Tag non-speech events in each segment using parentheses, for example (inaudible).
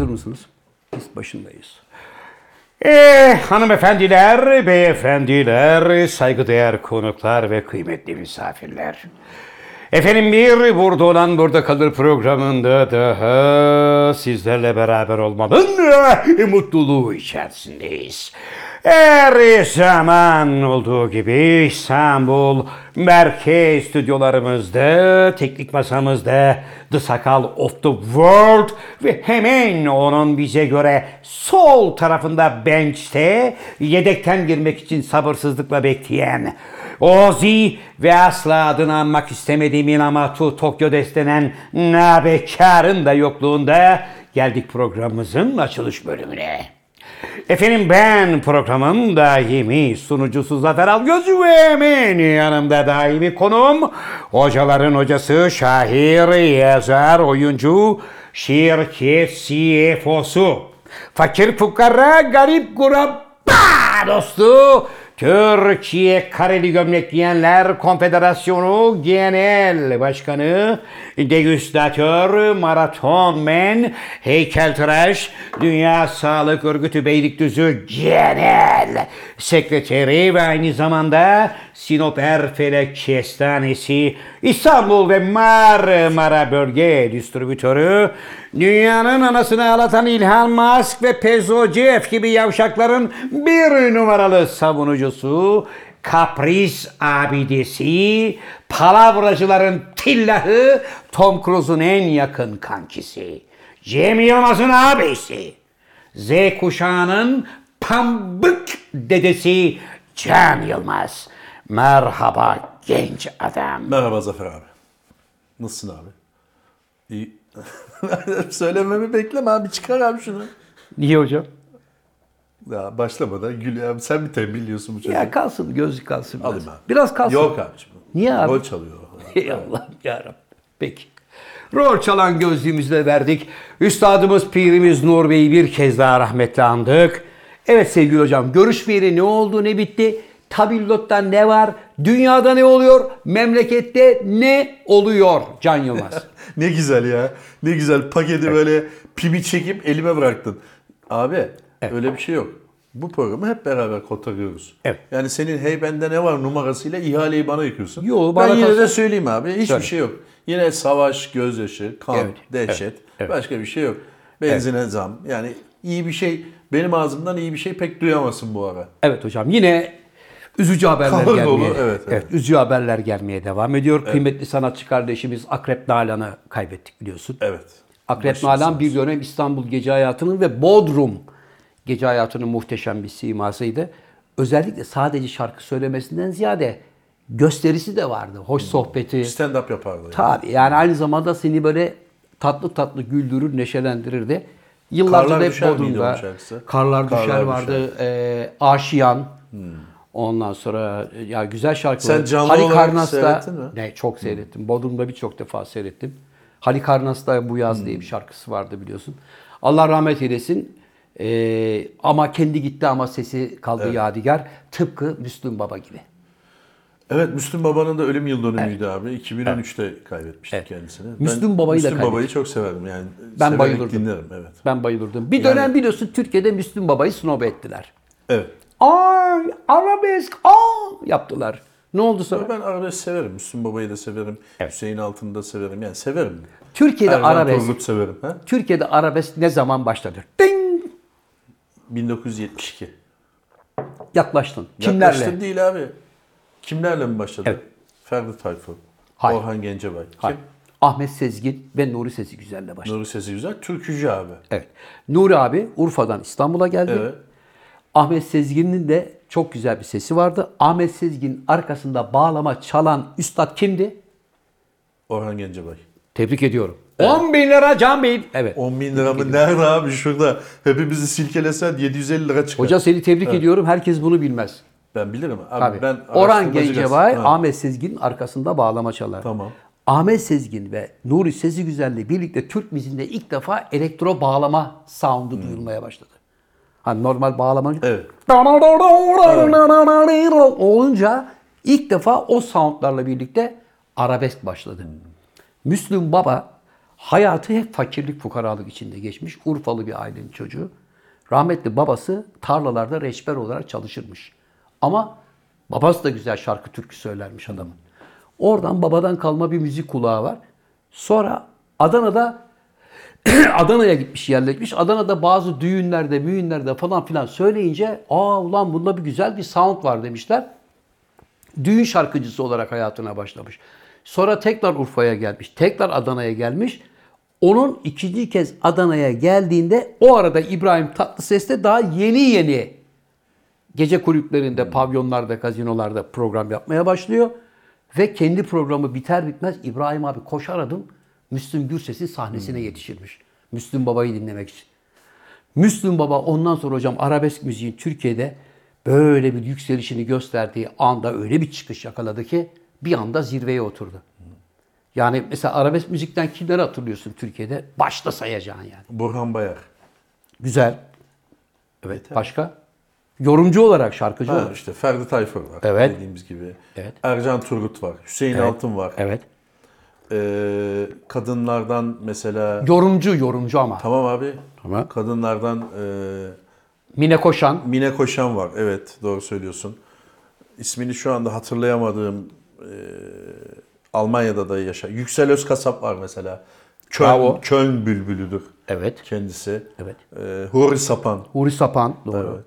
Hazır mısınız? Biz başındayız. Eh hanımefendiler, beyefendiler, saygıdeğer konuklar ve kıymetli misafirler. Efendim bir burada olan burada kalır programında daha sizlerle beraber olmanın eh, mutluluğu içerisindeyiz. Her zaman olduğu gibi İstanbul merkez stüdyolarımızda, teknik masamızda The Sakal of the World ve hemen onun bize göre sol tarafında bench'te yedekten girmek için sabırsızlıkla bekleyen Ozi ve asla adını anmak istemediğim Inamatu Tokyo destenen Nabekar'ın da yokluğunda geldik programımızın açılış bölümüne. Efendim ben programın daimi sunucusu Zafer Algöz ve hemen yanımda daimi konuğum hocaların hocası, şair, yazar, oyuncu, şirket CFO'su, fakir fukara, garip kurabba dostu, Türkiye Kareli Gömlek Giyenler Konfederasyonu Genel Başkanı, degüstatör, maratonmen, heykeltıraş, Dünya Sağlık Örgütü Beylikdüzü Genel Sekreteri ve aynı zamanda Sinop Erfelek Kestanesi, İstanbul ve Marmara Bölge Distribütörü, dünyanın anasını ağlatan İlhan Musk ve Pezo Jeff gibi yavşakların bir numaralı savunucusu, kapris abidesi, palavracıların tillahı, Tom Cruise'un en yakın kankisi, Cem Yılmaz'ın abisi, Z kuşağının pambık dedesi Can Yılmaz. Merhaba genç adam. Merhaba Zafer abi. Nasılsın abi? İyi. (laughs) Söylememi bekleme abi çıkar abi şunu. Niye hocam? Ya başlamadan gül ya. Sen bir tembiliyorsun bu çocuğu. Ya kalsın gözlük kalsın biraz. Alayım abi. Biraz kalsın. Yok abiciğim. Niye abi? Rol çalıyor. (laughs) Ey Allah'ım yarabbim. Peki. Rol çalan gözlüğümüzü de verdik. Üstadımız, pirimiz Nur Bey'i bir kez daha rahmetle andık. Evet sevgili hocam, görüşmeyeli ne oldu, ne bitti? Tabildot'ta ne var? Dünyada ne oluyor? Memlekette ne oluyor? Can Yılmaz. (laughs) ne güzel ya. Ne güzel paketi böyle pimi çekip elime bıraktın. Abi öyle bir şey yok. Bu programı hep beraber kotarıyoruz. Evet. Yani senin hey bende ne var numarasıyla ihaleyi bana yıkıyorsun. Yo, bana ben yine kalsa- de söyleyeyim abi. Hiçbir Söyle. şey yok. Yine savaş, gözyaşı, kan, Evet, dehşet. evet, evet. Başka bir şey yok. Benzine zam. Yani iyi bir şey, benim ağzımdan iyi bir şey pek duyamazsın bu ara. Evet hocam yine üzücü haberler Kahır gelmeye. dolu, evet, evet. üzücü haberler gelmeye devam ediyor. Kıymetli sanatçı kardeşimiz Akrep Nalan'ı kaybettik biliyorsun. Evet. Akrep Nalan bir dönem İstanbul gece hayatının ve Bodrum gece hayatının muhteşem bir simasıydı. Özellikle sadece şarkı söylemesinden ziyade gösterisi de vardı. Hoş sohbeti. Stand-up yapardı. yani. Tabii yani aynı zamanda seni böyle tatlı tatlı güldürür, neşelendirirdi. Yıllarca Karlar da hep Düşer Bodrum'da şarkısı? Karlar, Düşer Karlar vardı. E, Aşiyan. Ondan sonra e, ya güzel şarkılar. Sen canlı Karnas'ta- seyrettin mi? Ne çok seyrettim. Bodrum'da birçok defa seyrettim. Halik Karnas'ta bu yaz diye bir şarkısı vardı biliyorsun. Allah rahmet eylesin. E, ama kendi gitti ama sesi kaldı yadigar. Tıpkı Müslüm Baba gibi. Evet Müslüm Baba'nın da ölüm yıl dönümüydü abi. 2013'te kaybetmiştik Evet. kendisini. Müslüm Baba'yı da Müslüm Baba'yı çok severim yani. Ben bayılırdım. dinlerim evet. Ben bayılırdım. Bir Yani- dönem biliyorsun Türkiye'de Müslüm Baba'yı snob ettiler. Evet. Ay arabesk aa yaptılar. Ne oldu sonra? Ben arabesk severim. Müslüm Baba'yı da severim. Hüseyin Altın'ı da severim. Yani severim. Türkiye'de Ercan arabesk severim. Ha? Türkiye'de arabesk ne zaman başladı? Ding! 1972. Yaklaştın. Kimlerle? Yaklaştım değil abi. Kimlerle mi başladı? Evet. Ferdi Tayfur. Hayır. Orhan Gencebay. Hayır. Kim? Ahmet Sezgin ve Nuri Sesi Güzel'le başladı. Nuri Sesi Güzel. Türkücü abi. Evet. Nuri abi Urfa'dan İstanbul'a geldi. Evet. Ahmet Sezgin'in de çok güzel bir sesi vardı. Ahmet Sezgin arkasında bağlama çalan üstad kimdi? Orhan Gencebay. Tebrik ediyorum. 10 bin lira Can Bey. Evet. 10 bin lira mı? Nerede abi şurada? Hepimizi silkelesen 750 lira çıkar. Hoca seni tebrik ediyorum. Herkes bunu bilmez. Ben bilirim. Abi Tabii. ben Orhan Gencebay, Ha, Ahmet Sezgin arkasında bağlama çalar. Tamam. Ahmet Sezgin ve Nuri Sezi Güzel'le birlikte Türk müziğinde ilk defa elektro bağlama sound'u duyulmaya başladı. Hani normal bağlama Evet. olunca ilk defa o soundlarla birlikte arabesk başladı. Müslüm Baba Hayatı hep fakirlik, fukaralık içinde geçmiş. Urfalı bir ailenin çocuğu. Rahmetli babası tarlalarda reçber olarak çalışırmış. Ama babası da güzel şarkı türkü söylermiş adamın. Oradan babadan kalma bir müzik kulağı var. Sonra Adana'da (clears throat) Adana'ya gitmiş yerleşmiş. Adana'da bazı düğünlerde, müğünlerde falan filan söyleyince aa ulan bunda bir güzel bir sound var demişler. Düğün şarkıcısı olarak hayatına başlamış. Sonra tekrar Urfa'ya gelmiş. Tekrar Adana'ya gelmiş. Onun ikinci kez Adana'ya geldiğinde o arada İbrahim Tatlıses de daha yeni yeni gece kulüplerinde, pavyonlarda, gazinolarda program yapmaya başlıyor. Ve kendi programı biter bitmez İbrahim abi koşar adım Müslüm Gürses'in sahnesine yetişirmiş. Müslüm Baba'yı dinlemek için. Müslüm Baba ondan sonra hocam arabesk müziğin Türkiye'de böyle bir yükselişini gösterdiği anda öyle bir çıkış yakaladı ki bir anda zirveye oturdu. Yani mesela arabesk müzikten kimleri hatırlıyorsun Türkiye'de? Başta sayacaksın yani. Burhan Bayar. Güzel. Evet. Başka? Yorumcu olarak, şarkıcı Ha, olarak. işte Ferdi Tayfur var. Evet. Dediğimiz gibi. Evet. Ercan Turgut var. Hüseyin Altın var. Evet. Ee, kadınlardan mesela Yorumcu, yorumcu ama. tamam abi. Tamam. Kadınlardan e, Mine Koşan. Mine Koşan var. Evet doğru söylüyorsun. İsmini şu anda hatırlayamadığım e, Almanya'da da yaşa. Yüksel Özkasap var mesela. Köln, Bravo. Köln bülbülüdür Evet. kendisi. Evet. E, Huri Sapan. Huri Sapan. Doğru. Evet.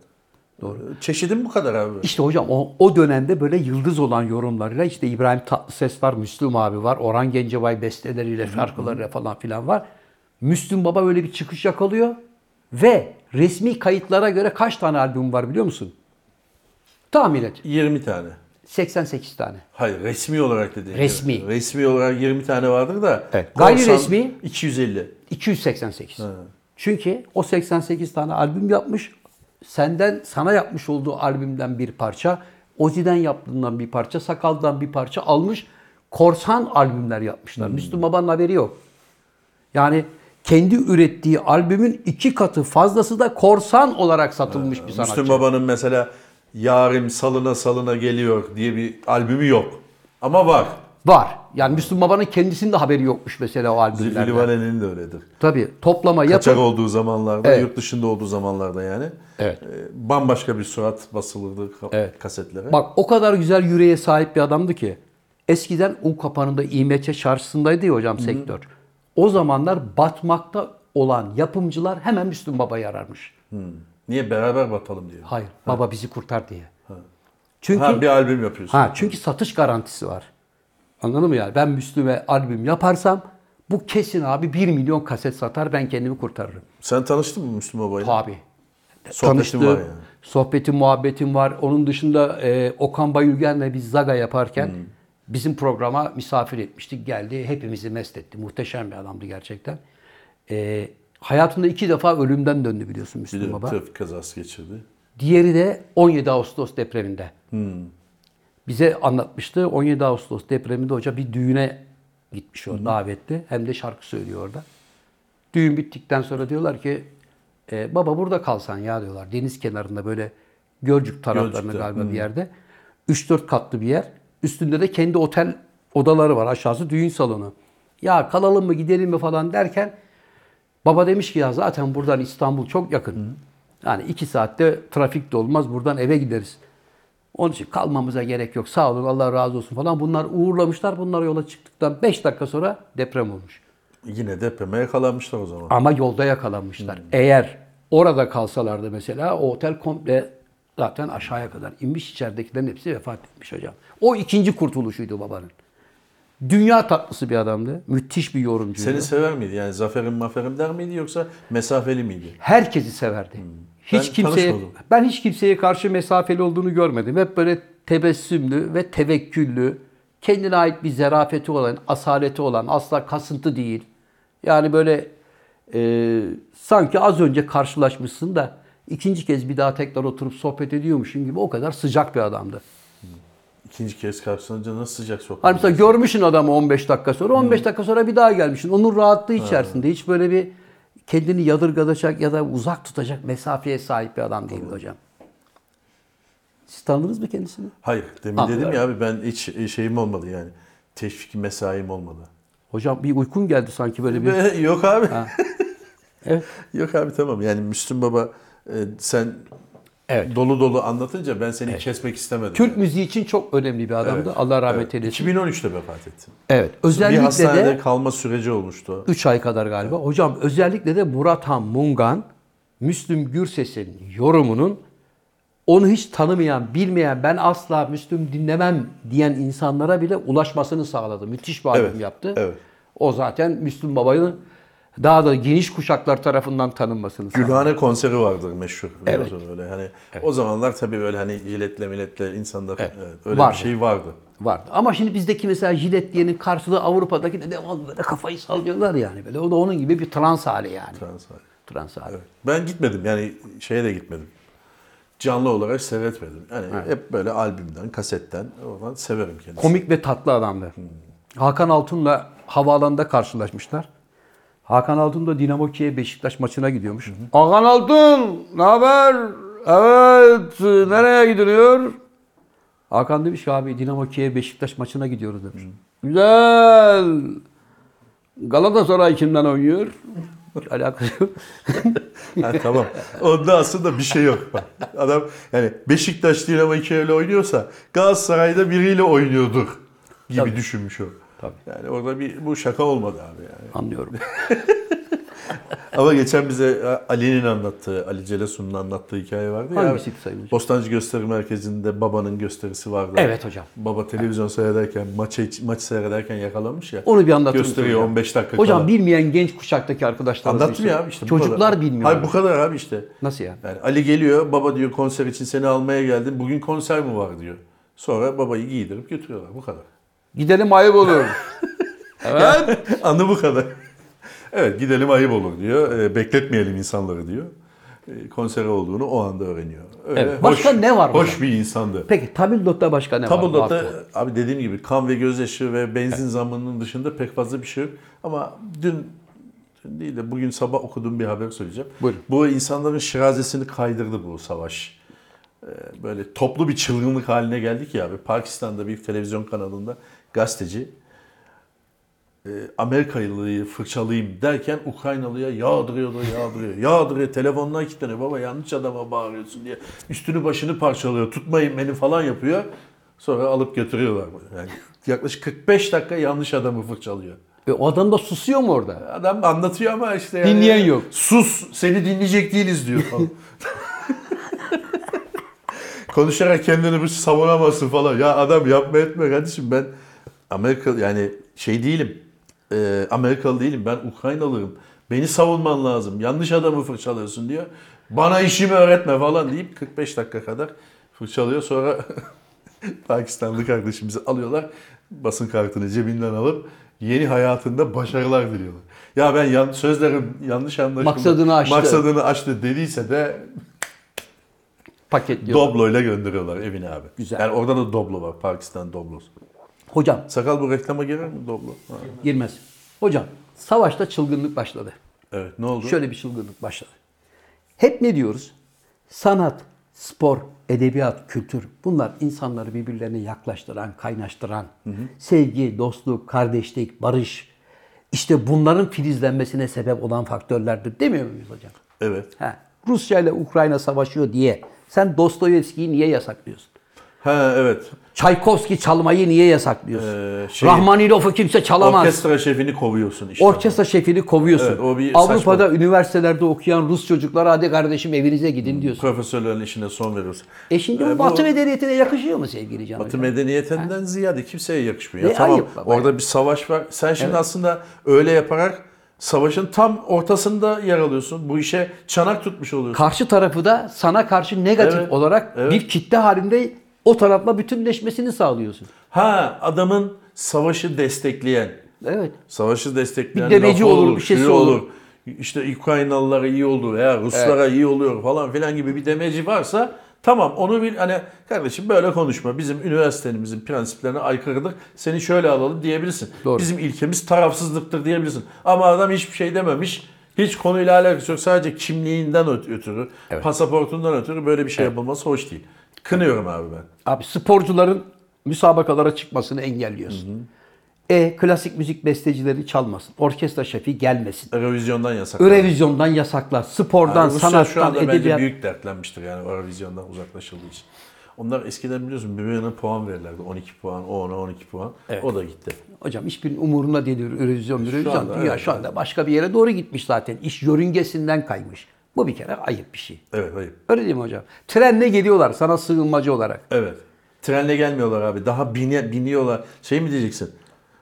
Doğru. Çeşidim bu kadar abi. İşte hocam o, o dönemde böyle yıldız olan yorumlarıyla işte İbrahim Tatlıses var, Müslüm abi var, Orhan Gencebay besteleriyle, şarkılarıyla falan filan var. Müslüm Baba böyle bir çıkış yakalıyor ve resmi kayıtlara göre kaç tane albüm var biliyor musun? Tahmin et. 20 tane. 88 tane. Hayır resmi olarak dediğin Resmi. gibi. Resmi olarak 20 tane vardır da. Evet. Gayri resmi? 250. 288. Çünkü o 88 tane albüm yapmış. Senden sana yapmış olduğu albümden bir parça, Ozi'den yaptığından bir parça, Sakal'dan bir parça almış. Korsan albümler yapmışlar. Müslüm Baba'nın haberi yok. Yani kendi ürettiği albümün iki katı fazlası da korsan olarak satılmış bir sanatçı. Müslüm Baba'nın mesela Yarim salına salına geliyor diye bir albümü yok. Ama var. Var. Yani Müslüm Baba'nın kendisinin de haberi yokmuş mesela o Zülfü albümlerden. Livaneli'nin de öyledir. Tabii toplama Kaçak yapıp olduğu zamanlarda, Evet. yurt dışında olduğu zamanlarda yani. Evet. e, bambaşka bir surat basılırdı ka- Evet. kasetlere. Bak o kadar güzel yüreğe sahip bir adamdı ki. Eskiden un kapanında İMÇ çarşısındaydı ya hocam sektör. O zamanlar batmakta olan yapımcılar hemen Müslüm Baba'yı ararmış. Niye beraber batalım diyor. Hayır, baba bizi kurtar diye. Çünkü Ha bir albüm yapıyorsun. ha çünkü satış garantisi var. Anladın mı yani? Ben Müslüm'e albüm yaparsam bu kesin abi 1 milyon kaset satar ben kendimi kurtarırım. Sen tanıştın mı Müslüm Baba'yla? Tabii. Tanıştı. var yani. Sohbetim, muhabbetim var. Onun dışında e, Okan Bayülgen'le biz Zaga yaparken Hmm. bizim programa misafir etmiştik. Geldi, hepimizi mest etti. Muhteşem bir adamdı gerçekten. E, hayatında iki defa ölümden döndü biliyorsun Müslüm de Baba. trafik kazası geçirdi. Diğeri de 17 Ağustos depreminde. Hmm. Bize anlatmıştı. 17 Ağustos depreminde hoca bir düğüne gitmiş o davetli. Hem de şarkı söylüyor orada. Düğün bittikten sonra diyorlar ki e, baba burada kalsan ya diyorlar. Deniz kenarında böyle Gölcük taraflarında Gölcük'te, galiba bir yerde. 3-4 katlı bir yer. Üstünde de kendi otel odaları var. Aşağısı düğün salonu. Ya kalalım mı gidelim mi falan derken baba demiş ki ya zaten buradan İstanbul çok yakın. Yani iki saatte trafik de olmaz. Buradan eve gideriz. Onun için kalmamıza gerek yok. Sağ olun Allah razı olsun falan. Bunlar uğurlamışlar. Bunlar yola çıktıktan 5 dakika sonra deprem olmuş. Yine depreme yakalanmışlar o zaman. Ama yolda yakalanmışlar. Eğer orada kalsalardı mesela o otel komple zaten aşağıya kadar inmiş. içeridekilerin hepsi vefat etmiş hocam. O ikinci kurtuluşuydu babanın. Dünya tatlısı bir adamdı. Müthiş bir yorumcuydu. Seni sever miydi? Yani zaferim maferim der miydi yoksa mesafeli miydi? Herkesi severdi. Hiç Ben kimseye tanışmadım. ben hiç kimseye karşı mesafeli olduğunu görmedim. Hep böyle tebessümlü ve tevekküllü, kendine ait bir zerafeti olan, asaleti olan, asla kasıntı değil. Yani böyle e, sanki az önce karşılaşmışsın da ikinci kez bir daha tekrar oturup sohbet ediyormuşsun gibi o kadar sıcak bir adamdı. İkinci kez karşılanınca nasıl sıcak sohbet? Hani mesela görmüşsün adamı 15 dakika sonra, 15 dakika sonra bir daha gelmişsin. Onun rahatlığı içerisinde hiç böyle bir kendini yadırgatacak ya da uzak tutacak mesafeye sahip bir adam değildi hocam. Siz tanıdınız mı kendisini? Hayır. Demin Anlıyorum. dedim ya abi ben hiç şeyim olmadı yani. Teşvik mesaim olmadı. Hocam bir uykun geldi sanki böyle bir. (laughs) Yok abi. Evet. (laughs) Yok abi tamam. Yani Müslüm Baba e, sen Evet. dolu dolu anlatınca ben seni kesmek istemedim. Türk yani. müziği için çok önemli bir adamdı. Evet. Allah rahmet Evet. eylesin. 2013'te vefat etti. Evet. bir Özellikle hastanede de kalma süreci olmuştu. 3 ay kadar galiba. Hocam özellikle de Murat Han Mungan, Müslüm Gürses'in yorumunun onu hiç tanımayan, bilmeyen, ben asla Müslüm dinlemem diyen insanlara bile ulaşmasını sağladı. Müthiş bir albüm Evet, yaptı. evet. O zaten Müslüm Baba'nın daha da geniş kuşaklar tarafından tanınmasını. Gülhane konseri vardır meşhur. Evet. Öyle hani o zamanlar tabii böyle hani jiletle miletle insanlar evet, öyle Vardı. bir şey vardı. vardı. Ama şimdi bizdeki mesela jilet diyenin karşılığı Avrupa'daki de devamlı böyle kafayı sallıyorlar yani. Böyle o da onun gibi bir trans hali yani. Trans hali. Trans hali. Evet. Ben gitmedim yani şeye de gitmedim. Canlı olarak seyretmedim. Yani hep böyle albümden, kasetten oradan severim kendisini. Komik ve tatlı adamdı. Hakan Altun'la havaalanında karşılaşmışlar. Hakan Altun da Dinamo Kiev Beşiktaş maçına gidiyormuş. Hakan Altun, ne haber? Evet, nereye gidiliyor? Hakan demiş ki abi Dinamo Kiev Beşiktaş maçına gidiyoruz demiş. Güzel. Galatasaray kimden oynuyor? Alakası yok. (laughs) Ha, tamam. Onda aslında bir şey yok. Bak, Adam yani Beşiktaş Dinamo ile oynuyorsa Galatasaray'da biriyle oynuyordur gibi Tabii. düşünmüş o. Tabii. Yani orada bir bu şaka olmadı abi yani. Anlıyorum. (laughs) Ama geçen bize Ali'nin anlattığı, Ali Celesun'un anlattığı hikaye vardı ya. Hangisiydi Sayın Hocam? Bostancı Gösteri Merkezi'nde babanın gösterisi vardı. Evet hocam. Baba televizyon seyrederken, maçı maç seyrederken yakalanmış ya. Onu bir anlatır Gösteriyor hocam? 15 dakika Hocam kala. bilmeyen genç kuşaktaki arkadaşlar. Anlattım ya abi işte. Çocuklar bilmiyor. Hayır bu kadar abi işte. Nasıl yani? Yani Ali geliyor, baba diyor konser için seni almaya geldim. Bugün konser mi var diyor. Sonra babayı giydirip götürüyorlar. Bu kadar. Gidelim ayıp olur. (laughs) evet. (laughs) Anı bu kadar. evet gidelim ayıp olur diyor. E, bekletmeyelim insanları diyor. E, konseri olduğunu o anda öğreniyor. Öyle Evet. Başka ne var Hoş hocam? bir insandı. Peki tabildot'ta başka ne var? Tabloda Marco? abi dediğim gibi kan ve gözyaşı ve benzin zammının dışında pek fazla bir şey yok. Ama dün, dün değil de bugün sabah okuduğum bir haber söyleyeceğim. Buyurun. Bu insanların şirazesini kaydırdı bu savaş. Ee, Böyle toplu bir çılgınlık haline geldik ya abi. Pakistan'da bir televizyon kanalında gazeteci e, Amerikalıyı fırçalayayım derken Ukraynalıya yağdırıyor da yağdırıyor. Yağdırıyor. Telefonuna kilitleniyor. Baba yanlış adama bağırıyorsun diye. Üstünü başını parçalıyor. Tutmayın beni falan yapıyor. Sonra alıp götürüyorlar. Yani yaklaşık 45 dakika yanlış adamı fırçalıyor. E, o adam da susuyor mu orada? Adam anlatıyor ama işte yani, Dinleyen yok. Sus seni dinleyecek değiliz diyor falan. (laughs) Konuşarak kendini bir savunamazsın falan. Ya adam yapma etme kardeşim ben Amerika yani şey değilim. e, Amerikalı değilim ben Ukraynalıyım. Beni savunman lazım. Yanlış adamı fırçalıyorsun diyor. Bana işimi öğretme falan deyip 45 dakika kadar fırçalıyor. Sonra (laughs) Pakistanlı kardeşimizi alıyorlar. Basın kartını cebinden alıp yeni hayatında başarılar diliyorlar. Ya ben yan, sözlerim yanlış anlaşıldı. Maksadını aştı. Maksadını aştı dediyse de Paketliyor. Doblo'yla gönderiyorlar evine abi. Güzel. Yani orada da Doblo var. Pakistan Doblosu. Hocam Sakal bu reklama girer mi Doblo? Ha. girmez. Hocam savaşta çılgınlık başladı. Evet ne oldu? Şöyle bir çılgınlık başladı. Hep ne diyoruz? Sanat, spor, edebiyat, kültür bunlar insanları birbirlerine yaklaştıran, kaynaştıran, sevgi, dostluk, kardeşlik, barış işte bunların filizlenmesine sebep olan faktörlerdir demiyor muyuz hocam? Evet. Ha, Rusya ile Ukrayna savaşıyor diye sen Dostoyevski'yi niye yasaklıyorsun? Ha evet. Çaykovski çalmayı niye yasaklıyorsun? Ee, şey- Rahmaninov'u kimse çalamaz. Orkestra şefini kovuyorsun işte. Orkestra şefini kovuyorsun. Evet, o bir Avrupa'da saçma. üniversitelerde okuyan Rus çocuklara hadi kardeşim evinize gidin diyorsun. Profesörlerin işine son veriyorsun. E şimdi Ee, bu Batı medeniyetine yakışıyor mu sevgili Can Batı Hocam? medeniyetinden ziyade kimseye yakışmıyor. E, Ya tamam ayıp orada bir savaş var. Sen şimdi aslında öyle yaparak savaşın tam ortasında yer alıyorsun. Bu işe çanak tutmuş oluyorsun. Karşı tarafı da sana karşı negatif Evet, olarak evet. bir kitle halinde o tarafla bütünleşmesini sağlıyorsun. Ha adamın savaşı destekleyen, Evet. savaşı destekleyen Bir demeci lafı olur, bir şeysi şuyu olur. İşte Ukraynalılara iyi oldu veya Ruslara iyi oluyor falan filan gibi bir demeci varsa tamam onu bir hani kardeşim böyle konuşma. Bizim üniversitemizin prensiplerine aykırıdır. Seni şöyle alalım diyebilirsin. Doğru. Bizim ilkemiz tarafsızlıktır diyebilirsin. Ama adam hiçbir şey dememiş. Hiç konuyla alakası yok. Sadece kimliğinden öt- ötürü, pasaportundan ötürü böyle bir şey yapılması hoş değil. Kınıyorum abi ben. Abi sporcuların müsabakalara çıkmasını engelliyorsun. E klasik müzik bestecileri çalmasın. Orkestra şefi gelmesin. Eurovizyondan yasak. Eurovizyondan yasaklar. Spordan, Rusya şu sanattan, anda bence edebiyat. büyük dertlenmiştir yani Eurovizyondan uzaklaşıldığı için. Onlar eskiden biliyorsun birbirine puan verirlerdi. 12 puan, o ona 12 puan. Evet. O da gitti. Hocam hiçbirinin umurunda değil Eurovision, Eurovision. anda, Dünya evet, şu anda başka bir yere doğru gitmiş zaten. İş yörüngesinden kaymış. Bu bir kere ayıp bir şey. Evet, hayır. Öyle değil mi hocam? Trenle geliyorlar sana sığınmacı olarak. Evet. Trenle gelmiyorlar abi. Daha bine, biniyorlar. Şey mi diyeceksin?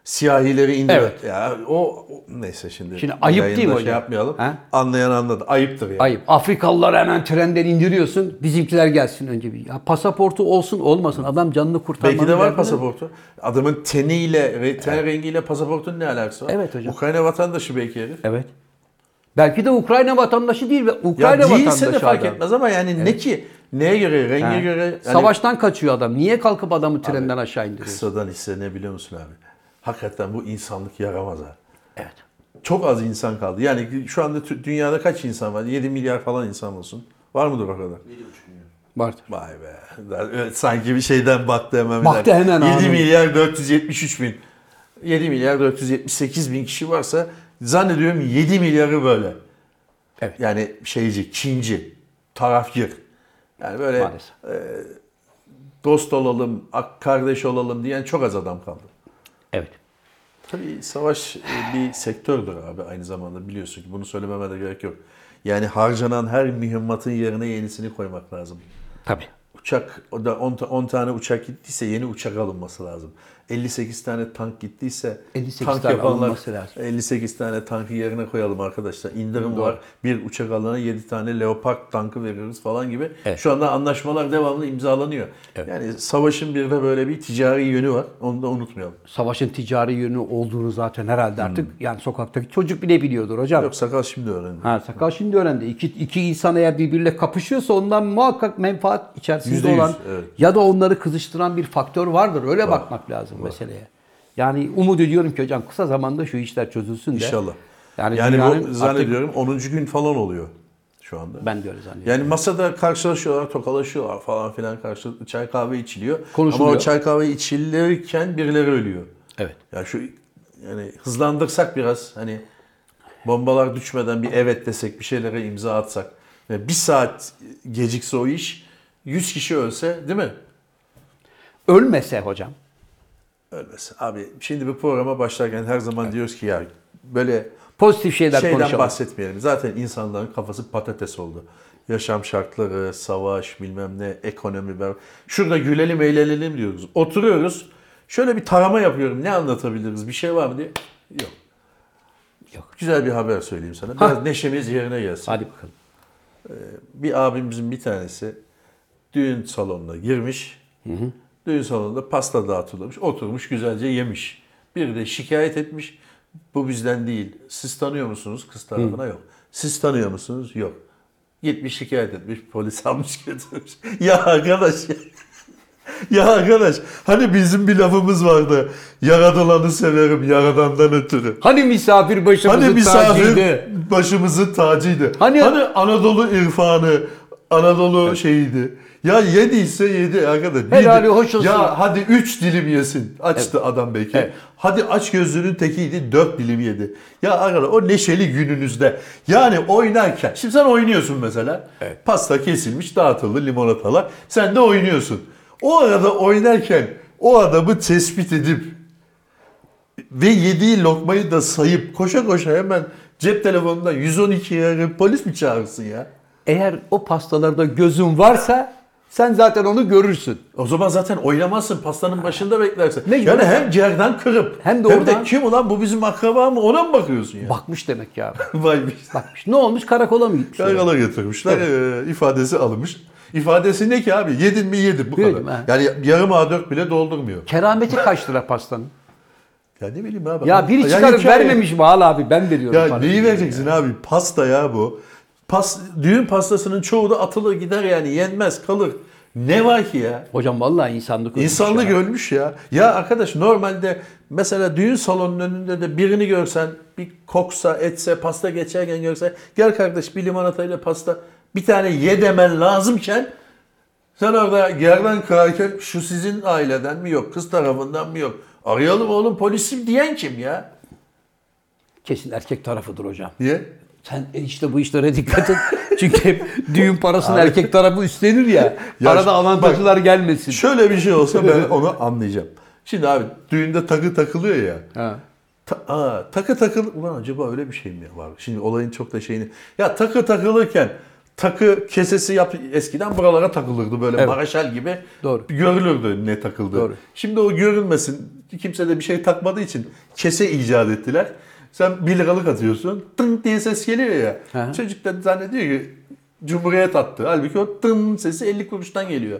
Siyahileri indir. Evet. Ya o, o- neyse şimdi. Şimdi ayıp değil mi yayında hocam? Şey yapmayalım. Ha? Anlayan anladı. Ayıptır yani. Ayıp. Afrikalıları hemen trenden indiriyorsun. Bizimkiler gelsin önce bir. Ya pasaportu olsun olmasın. Adam canını kurtarmanın Belki de var pasaportu. Adamın teniyle, ten rengiyle pasaportun ne alakası var? Evet hocam. Ukrayna vatandaşı belki herif. Evet. Belki de Ukrayna vatandaşı değil ve Ukrayna Ya vatandaşı de fark adam. etmez ama yani ne ki? Neye göre? Renge Ha. göre? Yani Savaştan kaçıyor adam. Niye kalkıp adamı trenden aşağı indiriyor? Kısadan hisse ne biliyor musun abi? Hakikaten bu insanlık yaramaz ha. Evet. Çok az insan kaldı. Yani şu anda dünyada kaç insan var? 7 milyar falan insan olsun. Var mıdır o kadar? Vardır. Vay be. Evet, Sanki bir şeyden baktı hemen. Baktı hemen 7 anında. milyar 473 bin. 7 milyar 478 bin kişi varsa zannediyorum 7 milyarı böyle. Evet. Yani şeyci, Çinci, tarafgir. Yani böyle Maalesef. dost olalım, kardeş olalım diyen çok az adam kaldı. Evet. Tabii savaş e, bir sektördür abi aynı zamanda biliyorsun ki bunu söylememe de gerek yok. Yani harcanan her mühimmatın yerine yenisini koymak lazım. Tabii. Uçak, o da 10, ta- 10 tane uçak gittiyse yeni uçak alınması lazım. 58 tane tank gittiyse 58 tank tane yapanlar alınması lazım. 58 tane tankı yerine koyalım arkadaşlar. İndirim var. Bir uçak alana 7 tane Leopard tankı veriyoruz falan gibi. Evet. Şu anda anlaşmalar devamlı imzalanıyor. Evet. Yani savaşın bir de böyle bir ticari yönü var. Onu da unutmayalım. Savaşın ticari yönü olduğunu zaten herhalde artık yani sokaktaki çocuk bile biliyordur hocam. Yok sakal şimdi öğrendi. Ha sakal şimdi öğrendi. İki, iki insan eğer birbiriyle kapışıyorsa ondan muhakkak menfaat içerisinde Yüzde yüz, olan evet. ya da onları kızıştıran bir faktör vardır. Öyle bakmak lazım meseleye. Yani umut ediyorum ki hocam kısa zamanda şu işler çözülsün de. İnşallah. Yani, Yani, bu artık- zannediyorum 10. gün falan oluyor şu anda. ben de öyle zannediyorum. Yani masada karşılaşıyorlar, tokalaşıyorlar falan filan karşı çay kahve içiliyor. Konuşuluyor. Ama o çay kahve içilirken birileri ölüyor. Evet. Ya şu yani hızlandırsak biraz hani bombalar düşmeden bir evet desek bir şeylere imza atsak ve bir saat gecikse o iş 100 kişi ölse değil mi? Ölmese hocam. Ölmese. Abi şimdi bu programa başlarken her zaman diyoruz ki ya böyle Pozitif şeyler şeyden konuşalım. bahsetmeyelim. Zaten insanların kafası patates oldu. Yaşam şartları, savaş, bilmem ne, ekonomi. ben- Şurada gülelim, eğlenelim diyoruz. Oturuyoruz. Şöyle bir tarama yapıyorum. Ne anlatabiliriz? Bir şey var mı diye. Yok. Yok. Güzel bir haber söyleyeyim sana. Biraz neşemiz yerine gelsin. Hadi bakalım. Bir abimizin bir tanesi düğün salonuna girmiş. Düğün salonunda pasta dağıtılmış. Oturmuş güzelce yemiş. Bir de şikayet etmiş. Bu bizden değil. Siz tanıyor musunuz? Kız tarafına yok. Siz tanıyor musunuz? Yok. Gitmiş şikayet etmiş. Polis (laughs) almış götürmüş. ya arkadaş ya. (laughs) Ya arkadaş hani bizim bir lafımız vardı. Yaradılanı severim yaradandan ötürü. Hani misafir başımızın Hani misafir tacıydı. başımızın tacıydı. Hani- Hani, Anadolu irfanı, Anadolu şeyiydi. Ya yediyse yedi arkadaş. Bir Helali hoş olsun. Ya hadi üç dilim yesin. Açtı adam belki. Evet. Hadi aç gözlünün tekiydi dört dilim yedi. Ya arkadaş o neşeli gününüzde. Yani oynarken. Şimdi sen oynuyorsun mesela. Pasta kesilmiş dağıtıldı limonatalar. Sen de oynuyorsun. O arada oynarken o adamı tespit edip ve yediği lokmayı da sayıp koşa koşa hemen cep telefonundan 112'ye arayıp polis mi çağırsın ya? Eğer o pastalarda gözün varsa sen zaten onu görürsün. O zaman zaten oynamazsın pastanın başında beklersin. Mecbur. yani hem cerden kırıp Hem de oradan- kim ulan bu bizim akraba mı ona mı bakıyorsun ya? Bakmış demek ya. (laughs) Vay be. Bakmış. Ne olmuş? Karakola mı gitmiş? Karakola götürmüşler e, ifadesi alınmış. İfadesi ne ki abi? Yedin mi yedin bu Yedim, kadar. ha. Yani yarım A4 bile doldurmuyor. Kerameti kaç lira pastanın? Ya ne bileyim abi. Ya biri Yani çıkarıp hikaye- vermemiş mi? Abi ben veriyorum. Ya neyi vereceksin abi? Pasta ya bu. Pas, düğün pastasının çoğu da atılır gider yani yenmez kalır. Ne var ki ya? Hocam vallahi insanlık ölmüş İnsanlık ya. ölmüş ya. Ya arkadaş normalde mesela düğün salonunun önünde de birini görsen bir koksa etse pasta geçerken görsen gel kardeş bir limonatayla pasta bir tane ye demen lazımken Sen orada yerden kırarken şu sizin aileden mi yok, kız tarafından mı yok? Arayalım oğlum polisim diyen kim ya? Kesin erkek tarafıdır hocam. Niye? Sen işte bu işlere dikkat et. (laughs) Çünkü hep düğün parasını Abi. erkek tarafı üstlenir ya. Ya Arada avantajlar gelmesin. Şöyle bir şey olsa ben (laughs) onu anlayacağım. Şimdi abi düğünde takı takılıyor ya. Ha. Ta- aa, takı takıl ulan acaba öyle bir şey mi var? Şimdi olayın çok da şeyini. Ya takı takılırken takı kesesi yap eskiden buralara takılırdı böyle Evet. maraşal gibi. Doğru. Görülürdü ne takıldı. Doğru. Şimdi o görünmesin. Kimse de bir şey takmadığı için kese icat ettiler. Sen 1 liralık atıyorsun. Tın diye ses geliyor ya. Hı. Çocuk da zannediyor ki Cumhuriyet attı. Halbuki o tın sesi 50 kuruştan geliyor.